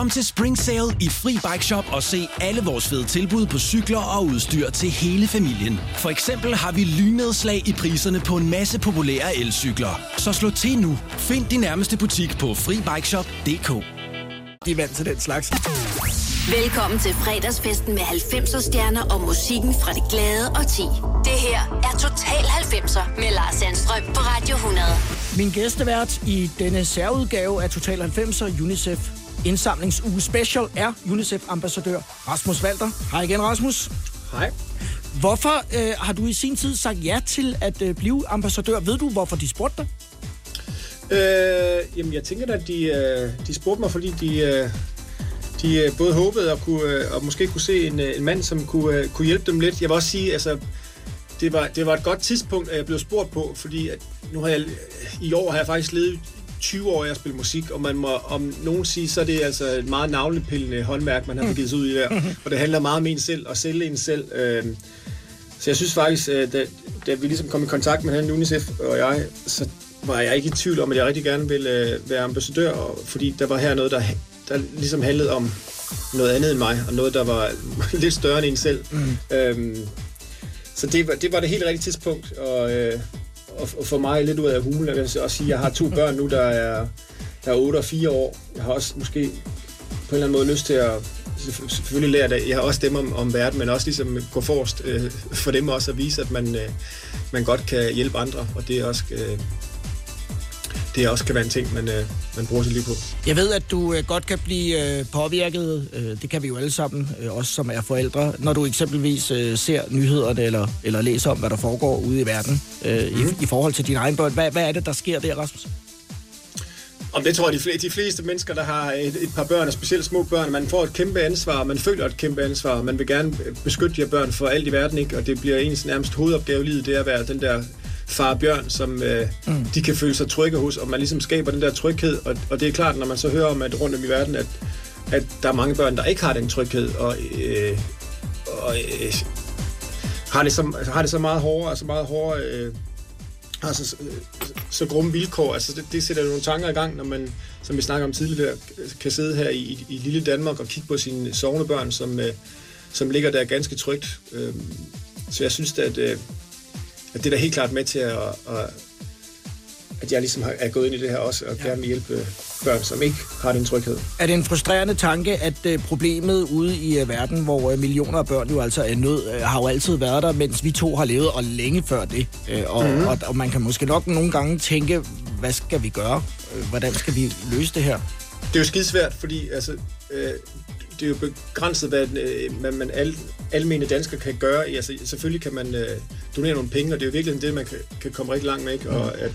Kom til Spring Sale i Fri Bike Shop og se alle vores fede tilbud på cykler og udstyr til hele familien. For eksempel har vi lynedslag i priserne på en masse populære elcykler. Så slå til nu. Find din nærmeste butik på FriBikeShop.dk. De er vant til den slags. Velkommen til fredagsfesten med 90'er stjerner og musikken fra det glade og ti. Det her er Total 90'er med Lars Sandstrøm på Radio 100. Min gæstevært i denne særudgave af Total 90'er UNICEF indsamlingsuge special er UNICEF-ambassadør Rasmus Walter. Hej igen, Rasmus. Hej. Hvorfor øh, har du i sin tid sagt ja til at øh, blive ambassadør? Ved du, hvorfor de spurgte dig? Øh, jamen, jeg tænker at de, øh, de spurgte mig, fordi de, øh, de øh, både håbede at, kunne, øh, og måske kunne se en, øh, en mand, som kunne, øh, kunne hjælpe dem lidt. Jeg vil også sige, altså, det var, det var et godt tidspunkt, at jeg blev spurgt på, fordi at nu har jeg, i år har jeg faktisk levet 20 år, jeg spiller musik, og man må om nogen sige, så er det altså et meget navlepillende håndværk, man har begivet sig ud i der. Og det handler meget om en selv, og sælge en selv. Øh, så jeg synes faktisk, øh, da, da vi ligesom kom i kontakt med han UNICEF og jeg, så var jeg ikke i tvivl om, at jeg rigtig gerne ville øh, være ambassadør, og, fordi der var her noget, der, der ligesom handlede om noget andet end mig, og noget, der var lidt større end en selv. Mm. Øhm, så det var, det var det helt rigtige tidspunkt, og, øh, og for mig lidt ud af hulen, jeg vil også sige, at jeg har to børn nu, der er, der er 8 og 4 år. Jeg har også måske på en eller anden måde lyst til at selvfø- selvfølgelig lære det. Jeg har også dem om, om verden, men også ligesom gå forrest øh, for dem også at vise, at man, øh, man godt kan hjælpe andre, og det er også... Øh, det også kan være en ting, man, øh, man bruger sit liv på. Jeg ved, at du øh, godt kan blive øh, påvirket, øh, det kan vi jo alle sammen, øh, også som er forældre, når du eksempelvis øh, ser nyhederne eller, eller læser om, hvad der foregår ude i verden øh, mm. i, i forhold til dine egne børn. Hvad, hvad er det, der sker der, Rasmus? Om det tror jeg, de fleste, de fleste mennesker, der har et, et par børn, og specielt små børn, man får et kæmpe ansvar, man føler et kæmpe ansvar, man vil gerne beskytte de her børn for alt i verden, ikke? og det bliver ens nærmest hovedopgave i livet, det er at være den der far Bjørn, som øh, mm. de kan føle sig trygge hos, og man ligesom skaber den der tryghed, og, og det er klart, når man så hører om, at rundt om i verden, at, at der er mange børn, der ikke har den tryghed, og, øh, og øh, har, det så, har det så meget hårdere, altså meget hårdere øh, altså, så, så grumme vilkår. Altså, det, det sætter nogle tanker i gang, når man, som vi snakker om tidligere, kan sidde her i, i lille Danmark og kigge på sine sovende børn, som, øh, som ligger der ganske trygt. Øh, så jeg synes, at, øh, at det er da helt klart med til at, at at jeg ligesom har, er gået ind i det her også, og gerne vil hjælpe børn, som ikke har den tryghed. Er det en frustrerende tanke, at øh, problemet ude i øh, verden, hvor øh, millioner af børn jo altså er nød, øh, har jo altid været der, mens vi to har levet, og længe før det. Øh, og, mm-hmm. og, og man kan måske nok nogle gange tænke, hvad skal vi gøre? Øh, Hvordan skal vi løse det her? Det er jo skidesvært, fordi altså, øh, det er jo begrænset, hvad, øh, hvad man al, almene dansker kan gøre. Altså, selvfølgelig kan man øh, donere nogle penge, og det er jo virkelig det, man kan, kan komme rigtig langt med. Ikke? Og at,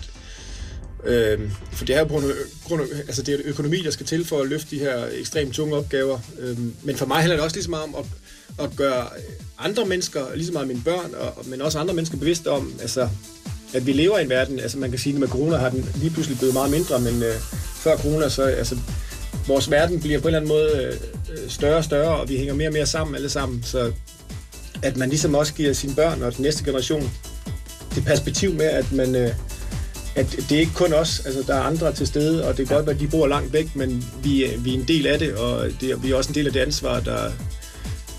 øh, for det er jo på grund af, altså det er økonomi, der skal til for at løfte de her ekstremt tunge opgaver. Øh, men for mig handler det også lige så meget om at, at gøre andre mennesker, lige så meget mine børn, og, men også andre mennesker bevidste om, altså, at vi lever i en verden, altså man kan sige, at med corona har den lige pludselig blevet meget mindre, men øh, før corona, så altså, vores verden bliver på en eller anden måde øh, større og større, og vi hænger mere og mere sammen alle sammen, så at man ligesom også giver sine børn og den næste generation det perspektiv med, at man øh, at det er ikke kun os, altså der er andre til stede, og det er godt, at de bor langt væk, men vi, er- vi er en del af det, og det, vi er også en del af det ansvar, der,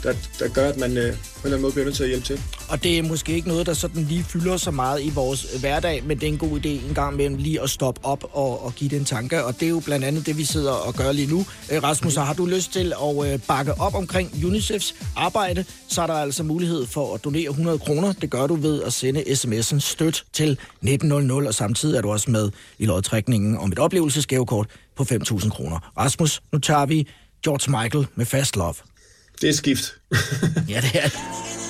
der, der gør, at man øh, på en eller anden måde bliver nødt til at hjælpe til. Og det er måske ikke noget, der sådan lige fylder så meget i vores hverdag, men det er en god idé en gang imellem lige at stoppe op og, og give det en tanke. Og det er jo blandt andet det, vi sidder og gør lige nu. Øh, Rasmus, har du lyst til at øh, bakke op omkring UNICEFs arbejde, så er der altså mulighed for at donere 100 kroner. Det gør du ved at sende sms'en støt til 1900, og samtidig er du også med i lodtrækningen om et oplevelsesgavekort på 5.000 kroner. Rasmus, nu tager vi George Michael med Fast Love. Det er skift. ja, det er det.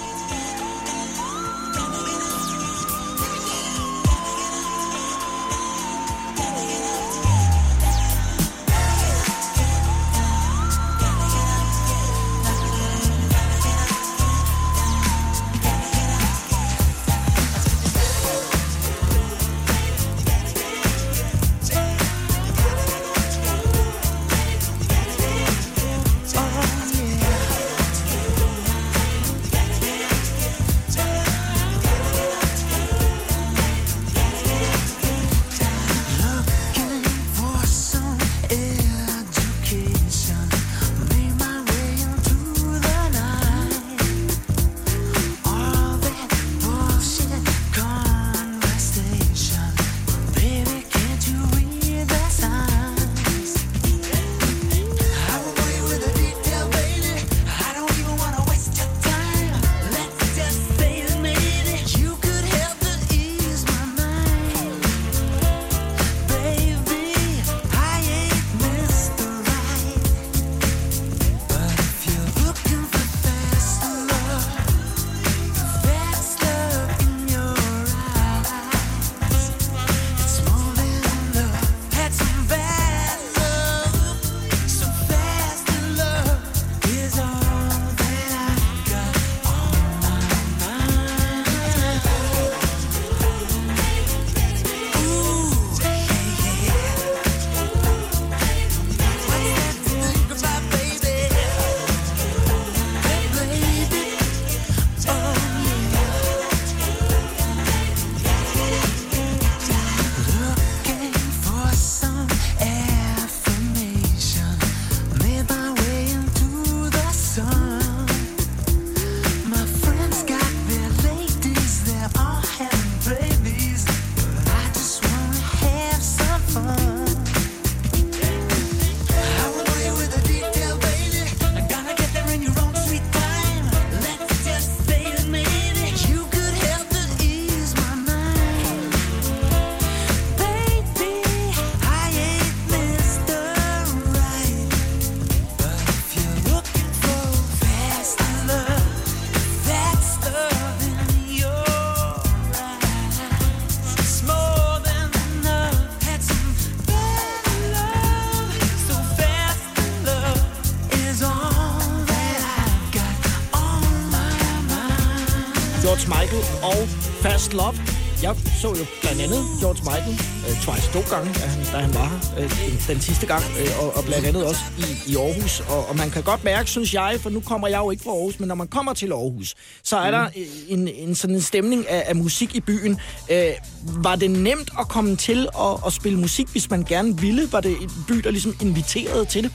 Love. Jeg så jo blandt andet George Michael øh, twice to gange, da han, da han var her øh, den, den sidste gang, øh, og, og blandt andet også i, i Aarhus. Og, og man kan godt mærke, synes jeg, for nu kommer jeg jo ikke fra Aarhus, men når man kommer til Aarhus, så er der øh, en, en sådan en stemning af, af musik i byen. Øh, var det nemt at komme til at, at spille musik, hvis man gerne ville? Var det en by, der ligesom inviterede til det?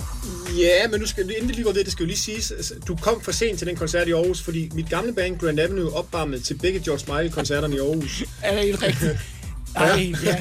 Ja, men nu skal inden vi lige går det, det skal jo lige siges, altså, du kom for sent til den koncert i Aarhus, fordi mit gamle band Grand Avenue opvarmede til begge George Michael-koncerterne i Aarhus. Er det helt rigtigt? Ej, ja.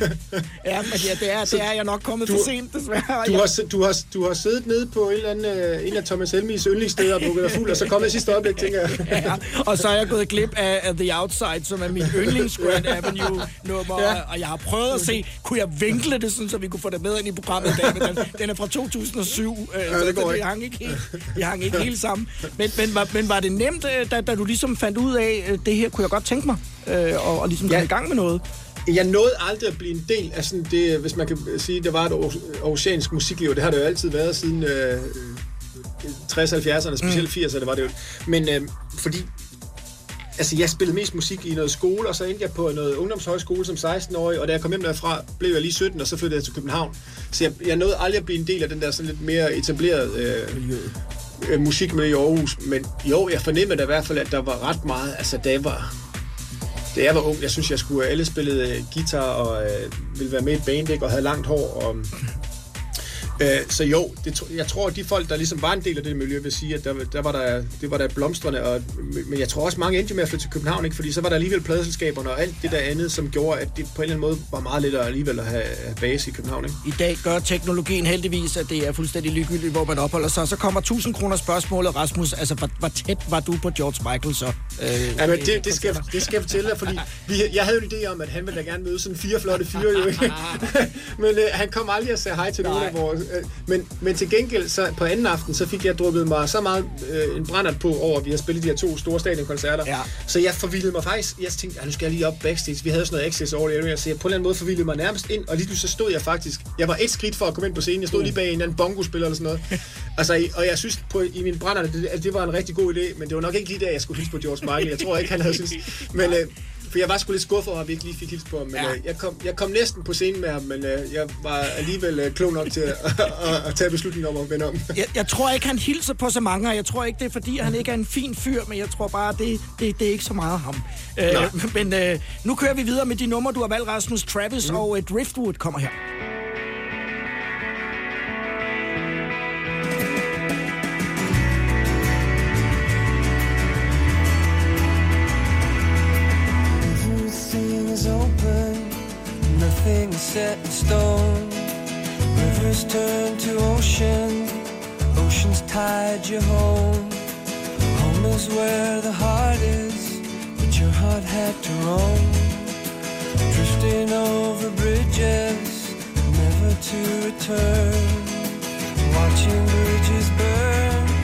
ja, men ja, det, er, det er jeg nok kommet Du- for sent, desværre. Du Jeg- har, du, har, du har siddet nede på en eller anden, øh, en af Thomas Helmis yndlingssteder og drukket dig fuld, og så kommet i sidste øjeblik, tænker jeg. ja, og så er jeg gået glip af, af The Outside, som er mit yndlings Grand Avenue-nummer, Ja. og jeg har prøvet at se, kunne jeg vinkle det, sådan, så vi kunne få det med ind i programmet i dag, men den, den er fra 2007, øh, Ja, så det går det ikke. hang ikke helt, det hang ikke helt sammen. Men, men, var, men var det nemt, øh, da, da du ligesom fandt ud af, det her kunne jeg godt tænke mig, øh, og, og ligesom komme Ja. i gang med noget? Jeg nåede aldrig at blive en del af sådan det, hvis man kan sige, det var et aarhusiansk musikliv. Det har det jo altid været siden øh, 60-70'erne, specielt 80'erne var det jo. Men øh, fordi Altså, jeg spillede mest musik i noget skole, og så endte jeg på noget ungdomshøjskole som 16-årig, og da jeg kom hjem derfra, blev jeg lige 17, og så flyttede jeg til København. Så jeg, jeg nåede aldrig at blive en del af den der sådan lidt mere etablerede øh, øh, musikmiljø i Aarhus. Men jo, jeg fornemmede da i hvert fald, at der var ret meget, altså da jeg var, da jeg var ung, jeg synes, jeg skulle alle spillede øh, guitar og øh, ville være med i et band, ikke, og havde langt hår. Og, øh, så jo, det, jeg tror, at de folk, der ligesom var en del af det miljø, vil sige, at der, der var der, det var der blomstrende. Og, men jeg tror også, mange endte med at flytte til København, ikke? fordi så var der alligevel pladeselskaberne og alt det der andet, som gjorde, at det på en eller anden måde var meget lettere alligevel at have, have base i København. Ikke? I dag gør teknologien heldigvis, at det er fuldstændig ligegyldigt, hvor man opholder sig. Så kommer 1000 kroner spørgsmålet, Rasmus. Altså, hvor, hvor tæt var du på George Michael så? Øh, Ja, men det, det, skal, det skal jeg fortælle dig, fordi vi, jeg havde jo en idé om, at han ville da gerne møde sådan fire flotte fyre, jo ikke? men øh, han kom aldrig og sagde hej til nogen af vores... Øh, men, men til gengæld, så på anden aften, så fik jeg drukket mig så meget øh, en brændert på over, at vi har spillet de her to store stadionkoncerter. Ja. Så jeg forvildede mig faktisk... Jeg tænkte, at nu skal jeg lige op backstage. Vi havde sådan noget access over det area, så jeg på en eller anden måde forvildede mig nærmest ind, og lige så stod jeg faktisk... Jeg var et skridt for at komme ind på scenen. Jeg stod lige bag en eller anden bongo-spiller eller sådan noget. altså, og jeg synes på, i min brænder, at det, at det var en rigtig god idé, men det var nok ikke lige der, jeg skulle hilse på George Michael. Jeg tror ikke, han havde synes. Men, øh, for jeg var sgu lidt skuffet over, at vi ikke lige fik hilse på ham. Men Ja. øh, jeg, kom, jeg kom næsten på scenen med ham, men øh, jeg var alligevel øh, klog nok til at, at, at tage beslutningen om at vende om. Jeg, jeg tror ikke, han hilser på så mange, og jeg tror ikke, det er, fordi han ikke er en fin fyr, men jeg tror bare, det, det, det er ikke så meget ham. Øh, men øh, nu kører vi videre med de numre, du har valgt, Rasmus Travis, mm. og øh, Driftwood kommer her. Set in stone. Rivers turn to ocean, oceans tide you home. Home is where the heart is, but your heart had to roam. Drifting over bridges, never to return. Watching bridges burn.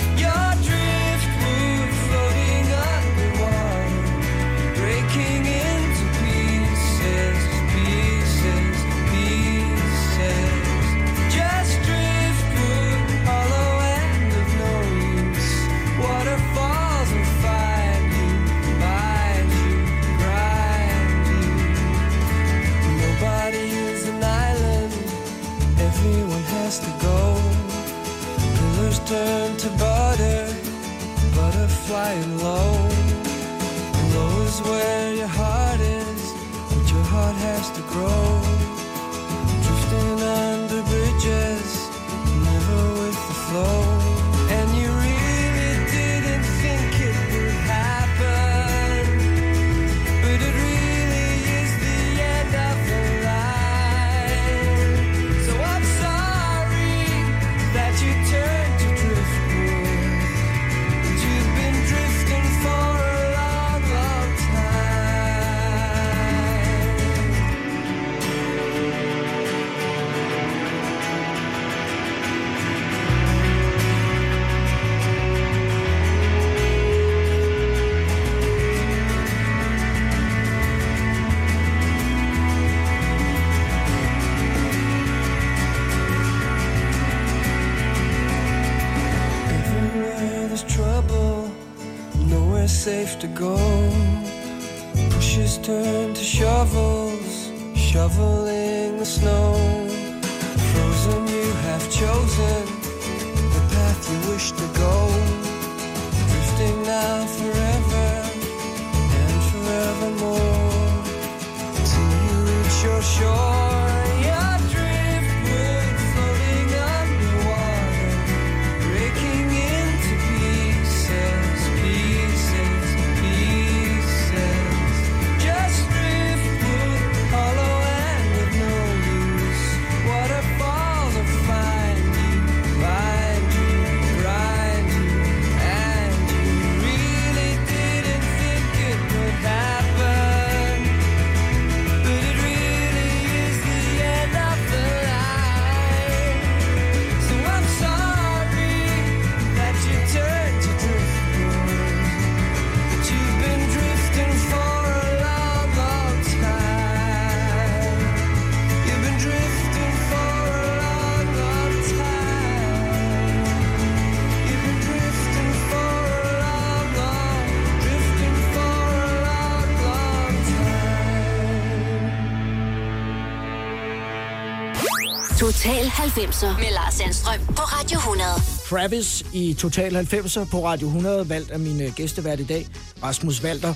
Total 90'er med Lars Sandstrøm på Radio 100. Travis i Total 90'er på Radio 100, valgt af mine gæstevært i dag, Rasmus Walter.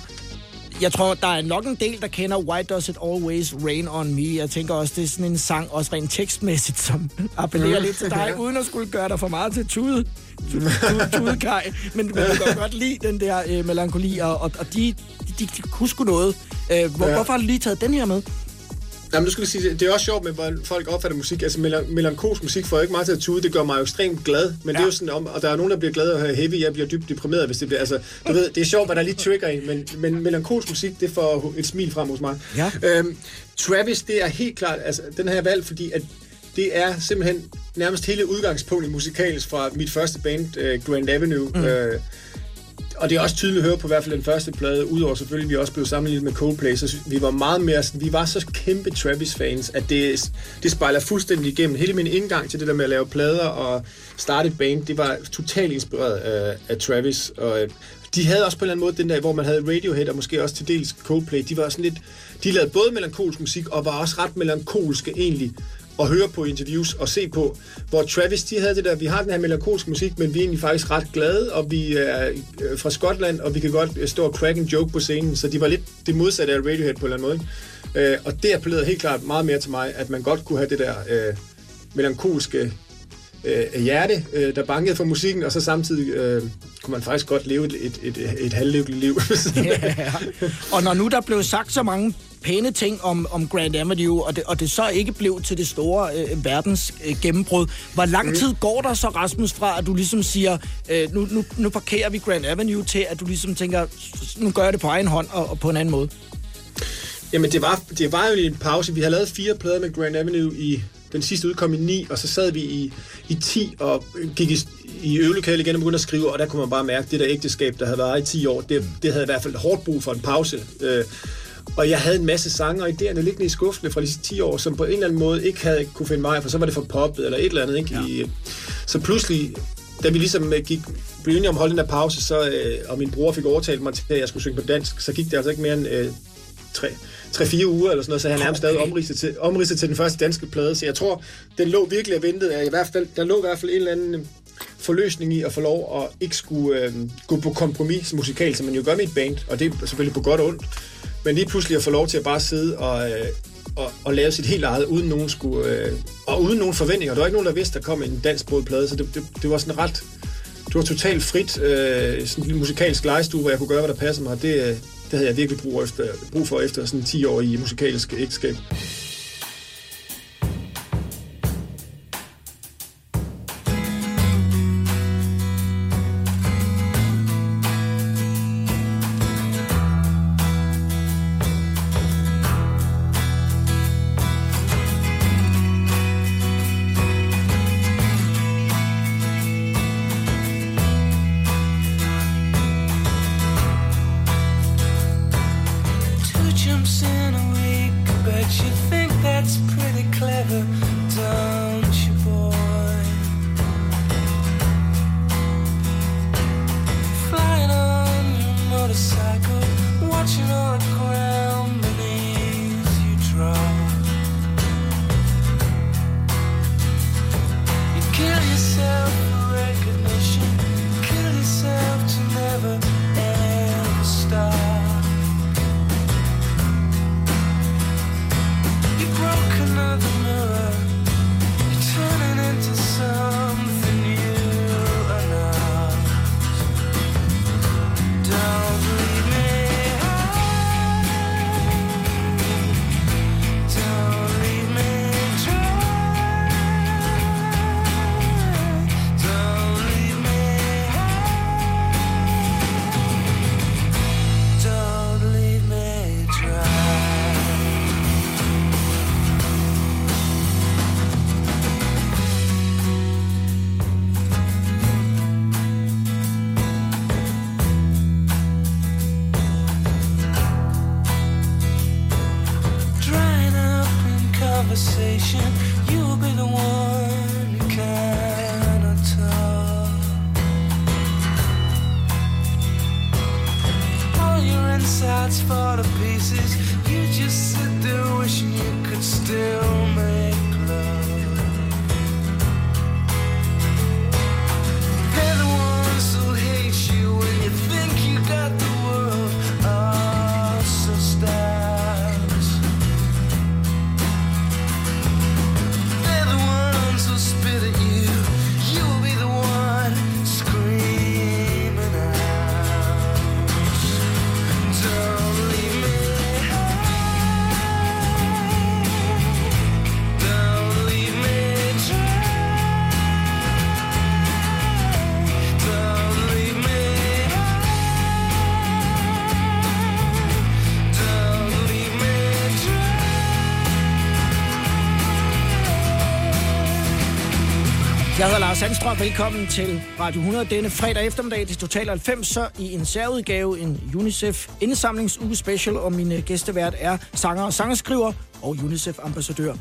Jeg tror, der er nok en del, der kender Why Does It Always Rain On Me. Jeg tænker også, det er sådan en sang, også rent tekstmæssigt, som appellerer lidt til dig, uden at skulle gøre dig for meget til tude, tude, tudekaj. Men, men du kan godt lide den der øh, melankoli, og, og, og de, de, de, de kunne sgu noget. Øh, hvor, Ja. Hvorfor har du lige taget den her med? Jamen, du skulle sige, det er også sjovt med, hvordan folk opfatter musik. Altså, melan- melankolsk musik får jo ikke meget til at tude. Det gør mig jo ekstremt glad. Men ja. det er jo sådan, om, og der er nogen, der bliver glade at høre heavy. Jeg bliver dybt deprimeret, hvis det bliver... Altså, du ved, det er sjovt, hvad der lige trigger en, men, men melankolsk musik, det får et smil frem hos mig. Ja. Øhm, Travis, det er helt klart... Altså, den har jeg valgt, fordi at det er simpelthen nærmest hele udgangspunktet musikalsk fra mit første band, uh, Grand Avenue. Mm. Øh, og det er også tydeligt at høre på i hvert fald den første plade, udover selvfølgelig, vi også blev sammenlignet med Coldplay, så vi var meget mere, sådan- vi var så kæmpe Travis-fans, at det, det spejler fuldstændig igennem. Hele min indgang til det der med at lave plader og starte et band, det var totalt inspireret af, af Travis. Og øh, de havde også på en eller anden måde den der, hvor man havde Radiohead og måske også til dels Coldplay, de var sådan lidt, de lavede både melankolsk musik og var også ret melankolske egentlig at høre på interviews og se på, hvor Travis, de havde det der, vi har den her melankolske musik, men vi er egentlig faktisk ret glade, og vi er øh, fra Skotland, og vi kan godt øh, stå og crack en joke på scenen, så de var lidt det modsatte af Radiohead på en eller anden måde. Øh, og det appellerede helt klart meget mere til mig, at man godt kunne have det der øh, melankolske øh, hjerte, øh, der bankede for musikken, og så samtidig øh, kunne man faktisk godt leve et, et, et, et halvlykkeligt liv. ja. Og når nu der blev sagt så mange pæne ting om, om Grand Avenue, og det, og det så ikke blev til det store øh, verdens øh, gennembrud, hvor lang Mm. tid går der så, Rasmus, fra at du ligesom siger, øh, nu, nu, nu parkerer vi Grand Avenue, til at du ligesom tænker, "S- nu gør jeg det på egen hånd og, og på en anden måde? Jamen, det var, det var jo en pause. Vi har lavet fire plader med Grand Avenue i... Den sidste udkom i 9, og så sad vi i, i 10 og gik i, i øvelokalet igen og begyndte at skrive, og der kunne man bare mærke, at det der ægteskab, der havde været i 10 år, det, det havde i hvert fald hårdt brug for en pause. Øh, og jeg havde en masse sanger og idéerne liggende i skuffene fra de sidste 10 år, som på en eller anden måde ikke havde kunne finde vej, for så var det for poppet eller et eller andet. Ikke? I, så pludselig, da vi ligesom øh, gik, blev enige om at holde den der pause, så, øh, og min bror fik overtalt mig til, at jeg skulle synge på dansk, så gik det altså ikke mere end øh, tre, 3-4 uger eller sådan noget, så jeg nærmest stadig omridset til, omridset til den første danske plade. Så jeg tror, den lå virkelig og ventede. I hvert fald, der lå i hvert fald en eller anden øh, forløsning i at få lov at ikke skulle øh, gå på kompromis musikalt, som man jo gør med et band, og det er selvfølgelig på godt og ondt. Men lige pludselig at få lov til at bare sidde og, øh, og, og lave sit helt eget, uden nogen skulle, øh, og uden nogen forventninger. Der var ikke nogen, der vidste, der kom en dansk plade, så det, det, det var sådan ret... Det var totalt frit, øh, sådan en musikalsk legestue, hvor jeg kunne gøre, hvad der passede mig. Det, øh, det havde jeg virkelig brug, efter, brug for efter sådan 10 år i musikalsk ægteskab. patient. Sandstrøm. Velkommen til Radio 100 denne fredag eftermiddag. til Total 90 så i en særudgave, en UNICEF indsamlingsuge special, og min gæstevært er sanger og sangskriver og UNICEF-ambassadør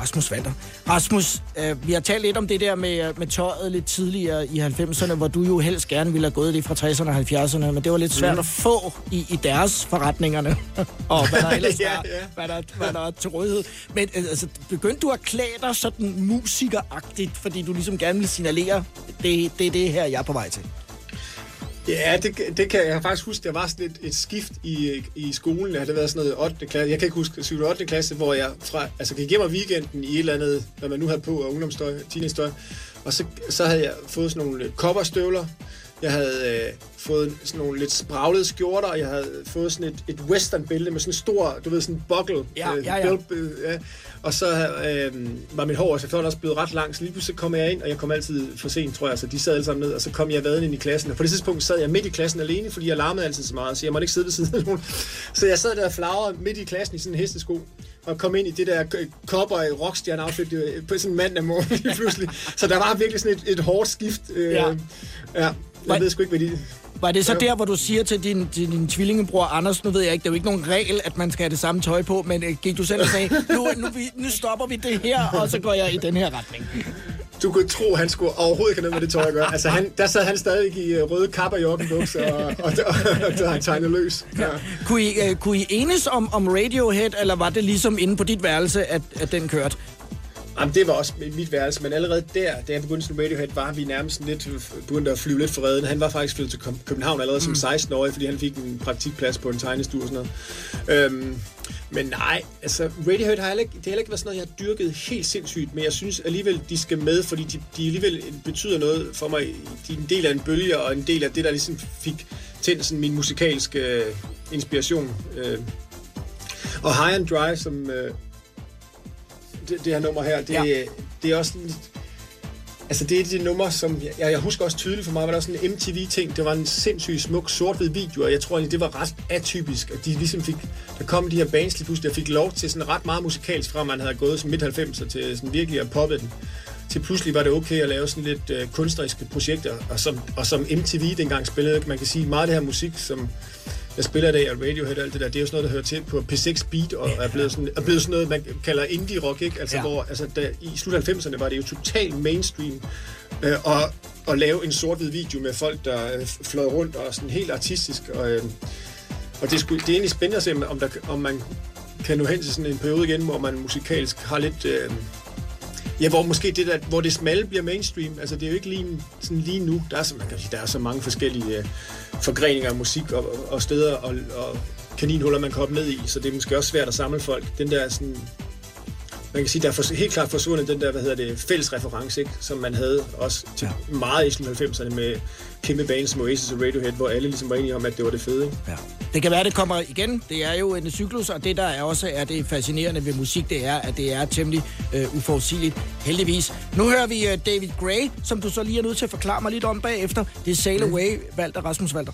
Rasmus Walter. Rasmus, øh, vi har talt lidt om det der med, øh, med tøjet lidt tidligere i 90'erne, hvor du jo helst gerne ville have gået det fra 60'erne og 70'erne, men det var lidt svært Mhm. at få i, i deres forretningerne, og hvad der ellers Ja, er, ja. hvad der, hvad der er til rådighed. Men øh, altså, begyndte du at klæde dig sådan musikeragtigt, fordi du ligesom gerne ville signalere, det, det er det her, jeg er på vej til? Ja, det, det kan jeg faktisk huske. Der var sådan et, et skift i, i skolen. Det havde været sådan noget 8. klasse. Jeg kan ikke huske 7. 8. klasse, hvor jeg fra, altså, gik hjem om weekenden i et eller andet, hvad man nu havde på, og ungdomsstøj, teenagestøj. Og så, så havde jeg fået sådan nogle øh, kopperstøvler. Jeg havde øh, fået sådan nogle lidt spraglede skjorter, og jeg havde fået sådan et, et western-bælte med sådan en stor, du ved, sådan en buckle. Ja, øh, ja, ja. bælte, øh, ja. Og så øh, var mit hår selvfølgelig også blevet ret langt, så lige pludselig kom jeg ind, og jeg kom altid for sent, tror jeg, så de sad alle sammen ned, og så kom jeg vaden ind i klassen. Og på det tidspunkt sad jeg midt i klassen alene, fordi jeg larmede altid så meget, så jeg måtte ikke sidde ved siden af nogen. Så jeg sad der og flagrede midt i klassen i sådan en hestesko, og kom ind i det der kopper i rockstjerne outfit øh, på sådan en mandag morgen pludselig. Så der var virkelig sådan et, et hårdt skift. Øh, Ja. ja. Ja. Jeg ved sgu ikke, hvad de... Var det så Ja. der, hvor du siger til din, til din tvillingebror Anders, nu ved jeg ikke, det er jo ikke nogen regel, at man skal have det samme tøj på, men øh, gik du selv og sagde, nu, nu, vi- nu stopper vi det her, og så går jeg i den her retning. Du kunne tro, han skulle overhovedet ikke have noget med det tøj at gøre. Altså, han, der sad han stadig i øh, røde kapper, joggenbukser, og, og, og, og, og han tegnede løs. Ja. Kunne I, øh, kunne I enes om, om Radiohead, eller var det ligesom inde på dit værelse, at, at den kørte? Jamen, det var også mit værelse, men allerede der, da jeg begyndte som Radiohead, var vi nærmest lidt begyndt at flyve lidt for redden. Han var faktisk flyttet til Køb- København allerede mm. som 16-årig, fordi han fik en praktikplads på en tegnestue og sådan noget. Øhm, men nej, altså Radiohead har heller ikke, det har heller ikke været sådan noget, jeg har dyrket helt sindssygt, men jeg synes alligevel, de skal med, fordi de, de alligevel betyder noget for mig. De er en del af en bølge, og en del af det, der ligesom fik tændt sådan min musikalske øh, inspiration. Øh. Og High and Dry, som øh, det, det her nummer her, det, Ja. det er også sådan, Altså, det er det nummer, som... Jeg, jeg husker også tydeligt for mig, var der sådan en MTV-ting. Det var en sindssygt smuk sort-hvid video, og jeg tror egentlig, det var ret atypisk, at de ligesom fik... Der kom de her bands lige pludselig, der fik lov til sådan ret meget musikalsk, fra man havde gået som midt-90'er til sådan virkelig at poppe den. Til pludselig var det okay at lave sådan lidt øh, kunstneriske projekter, og som, og som MTV dengang spillede, man kan sige, meget af det her musik, som jeg spiller i dag, og Radiohead og alt det der, det er jo sådan noget, der hører til på P6 Beat, og er blevet sådan, er blevet sådan noget, man kalder indie rock, ikke? Altså, Ja. hvor, altså, der, i slut 90'erne var det jo totalt mainstream, øh, og, og lave en sort-hvid video med folk, der øh, fløj rundt og sådan helt artistisk, og, øh, og det, er sgu, det er egentlig spændende at se, om, der, om man kan nå hen til sådan en periode igen, hvor man musikalsk har lidt... Øh, Ja, hvor måske det der, hvor det smalle bliver mainstream. Altså, det er jo ikke lige, sådan lige nu. Der er, så, man kan sige, der er så mange forskellige øh, forgreninger af musik og, og, og steder og, og kaninhuller, man kan hoppe ned i. Så det er måske også svært at samle folk. Den der sådan... Man kan sige, der er for, helt klart forsvundet den der, hvad hedder det, fælles reference, ikke? som man havde også til ja. meget i slut 90'erne med kæmpe bands som Oasis og Radiohead, hvor alle ligesom var enige om, at det var det fede. Ikke? Ja. Det kan være, det kommer igen. Det er jo en cyklus, og det, der er også er det fascinerende ved musik, det er, at det er temmelig øh, uforudsigeligt, heldigvis. Nu hører vi øh, David Gray, som du så lige er nødt til at forklare mig lidt om bagefter. Det er Sail Away, Walter Rasmus Walter.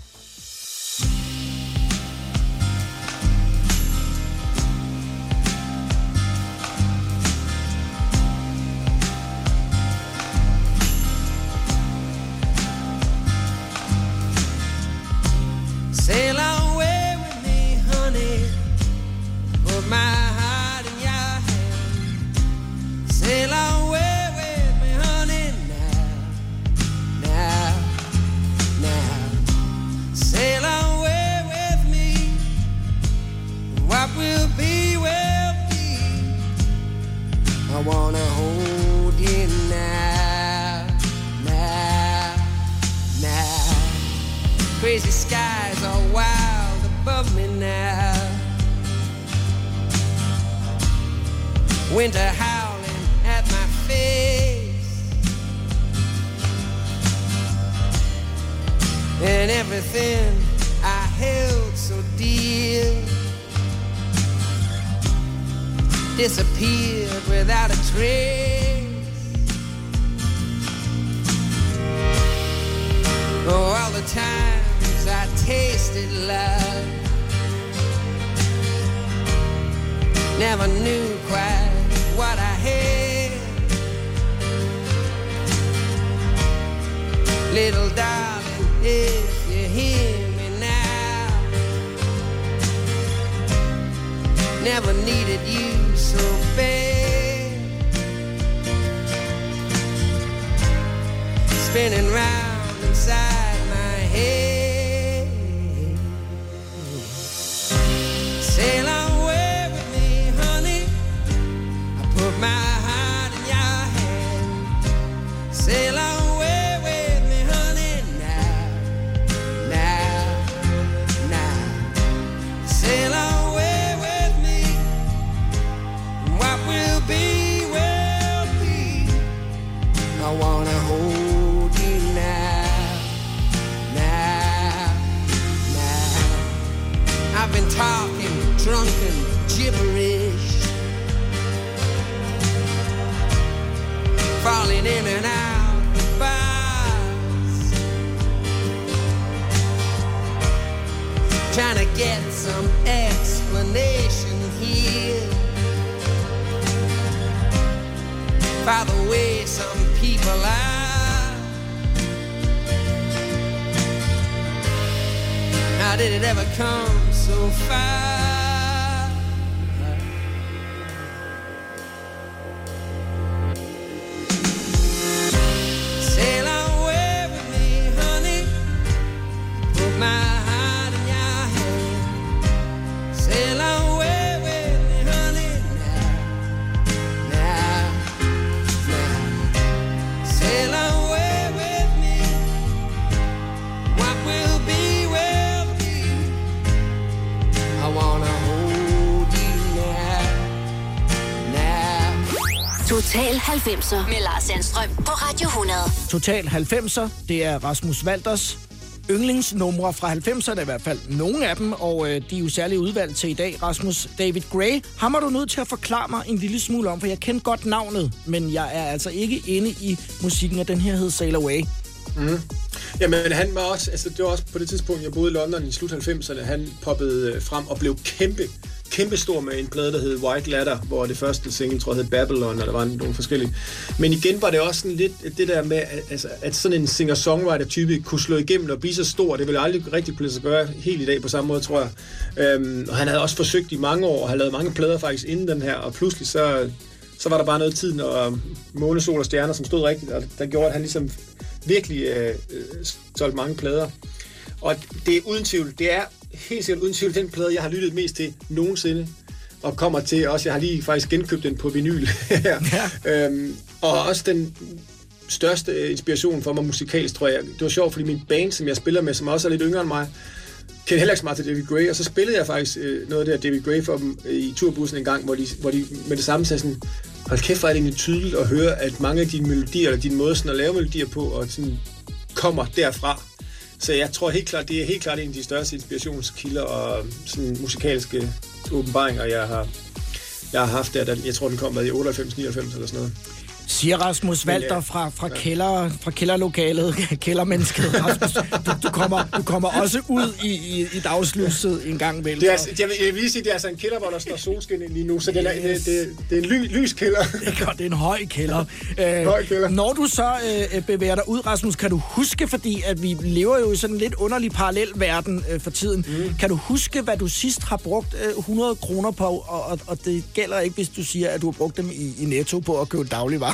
Sail How did it ever come so far? 90'er med Lars Sandstrøm på Radio 100. Total 90'er, det er Rasmus Walters yndlingsnumre fra 90'erne i hvert fald. Nogle af dem, og øh, de er jo særligt udvalgt til i dag. Rasmus David Gray, ham er du nødt til at forklare mig en lille smule om, for jeg kender godt navnet, men jeg er altså ikke inde i musikken, og den her hed Sail Away. Mm. Jamen, han var også, altså det var også på det tidspunkt, jeg boede i London i slut 90'erne, han poppede øh, frem og blev kæmpe, kæmpestor med en plade, der hed White Ladder, hvor det første single, tror jeg, hed Babylon, og der var nogle forskellige. Men igen var det også sådan lidt det der med, altså, at sådan en singer-songwriter-type kunne slå igennem og blive så stor, det ville aldrig rigtig kunne gøre helt i dag på samme måde, tror jeg. Øhm, og han havde også forsøgt i mange år, og havde lavet mange plader faktisk inden den her, og pludselig så, så var der bare noget tid, og måne, sol og stjerner, som stod rigtigt, og der gjorde, at han ligesom virkelig øh, øh, mange plader. Og det er uden tvivl, det er helt sikkert uden tvivl den plade, jeg har lyttet mest til nogensinde. Og kommer til også, jeg har lige faktisk genkøbt den på vinyl her. Ja. Øhm, og også den største øh, inspiration for mig musikalsk, tror jeg. Det var sjovt, fordi min band, som jeg spiller med, som også er lidt yngre end mig, kendte heller ikke så meget til David Gray, og så spillede jeg faktisk øh, noget af David Gray for dem øh, i turbussen en gang, hvor de, hvor de med det samme sagde sådan, hold kæft, hvor er det egentlig tydeligt at høre, at mange af dine melodier, eller din måde sådan at lave melodier på, og sådan kommer derfra. Så jeg tror helt klart, det er helt klart en af de største inspirationskilder og øhm, sådan musikalske åbenbaringer, jeg har, jeg har haft der. Jeg tror, den kom med i 98-99 eller sådan noget. Siger Rasmus Walter fra, fra, kælder, fra kælderlokalet, kældermennesket. Rasmus, du, du, kommer, du kommer også ud i, i, i dagslyset en gang imellem. Det er, altså- jeg, vil, jeg vil sige, det er altså en kælder, hvor der står solskin lige nu, så det er, det, det, det er en ly, lys kælder. Det er godt, det er en høj kælder. Øh, Høj kælder. Når du så øh, bevæger dig ud, Rasmus, kan du huske, fordi at vi lever jo i sådan en lidt underlig parallel verden øh, for tiden, mm. kan du huske, hvad du sidst har brugt øh, 100 kroner på, og, og, og det gælder ikke, hvis du siger, at du har brugt dem i, i Netto på at købe dagligvarer?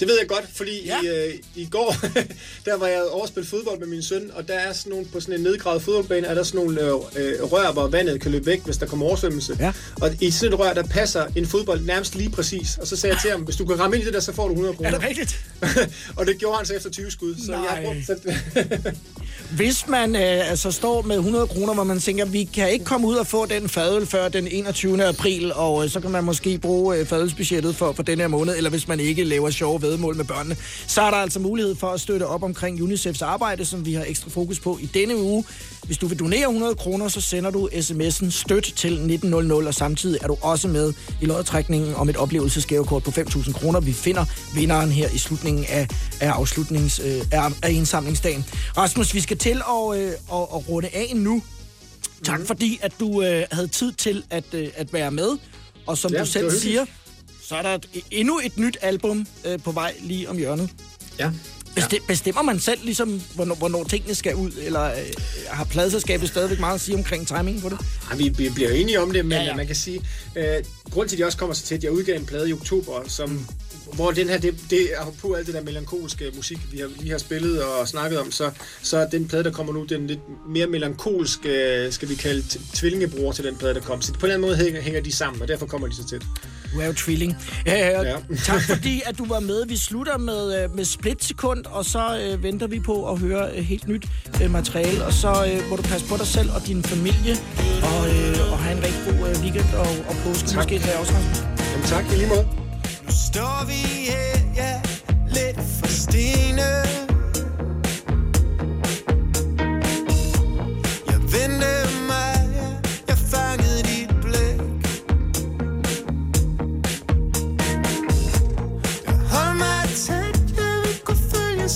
Det ved jeg godt, fordi ja. i, øh, i går, der var jeg overspillet fodbold med min søn, og der er sådan nogle, på sådan en nedgravet fodboldbane, er der sådan nogle øh, øh, rør, hvor vandet kan løbe væk, hvis der kommer oversvømmelse. Ja. Og i sådan et rør, der passer en fodbold nærmest lige præcis. Og så sagde jeg til ham, hvis du kan ramme ind i det der, så får du 100 kroner. Er det rigtigt? og det gjorde han så efter 20 skud. Så Nej. jeg brugte, så, Hvis man øh, altså står med 100 kroner, hvor man tænker, vi kan ikke komme ud og få den fadøl før den 21. april, og øh, så kan man måske bruge øh, fadølsbudgettet for, for den her måned, eller hvis man ikke laver sjove vedmål med børnene, så er der altså mulighed for at støtte op omkring UNICEFs arbejde, som vi har ekstra fokus på i denne uge. Hvis du vil donere 100 kroner, så sender du sms'en støt til 1900, og samtidig er du også med i lodtrækningen om et oplevelsesgavekort på 5.000 kroner. Vi finder vinderen her i slutningen af, af afslutnings, øh, af, af indsamlingsdagen. Rasmus, vi skal til at, øh, at, at runde af nu. Tak Mhm. fordi, at du øh, havde tid til at, øh, at være med. Og som Ja, du selv siger, så er der et, endnu et nyt album øh, på vej lige om hjørnet. Ja. Besti- bestemmer man selv, ligesom, hvornår, hvornår tingene skal ud? Eller øh, har pladeselskabet stadigvæk meget at sige omkring timingen på det? Ej, vi, vi bliver enige om det, men Ja, ja, ja. ja. man kan sige, øh, grund til, at de også kommer så tæt, jeg udgav en plade i oktober, som, hvor den her, det, det er på alt det der melankolske musik, vi har, lige har spillet og snakket om, så, så er den plade, der kommer nu, den lidt mere melankolske, skal vi kalde tvillingebror til den plade, der kom. Så på en eller anden måde hænger, hænger de sammen, og derfor kommer de så tæt. Du er jo tvilling. Ja, ja. Tak fordi, at du var med. Vi slutter med, øh, med splitsekund, og så øh, venter vi på at høre øh, helt nyt øh, materiale. Og så øh, må du passe på dig selv og din familie, og, øh, og have en rigtig god øh, weekend og, og påske. Tak. Måske der også. Jamen tak, i lige måde. Nu står vi her, ja, lidt for stene Jeg vendte mig, ja, jeg fangede dit blik. Jeg holdt mig tæt, jeg vil kunne følge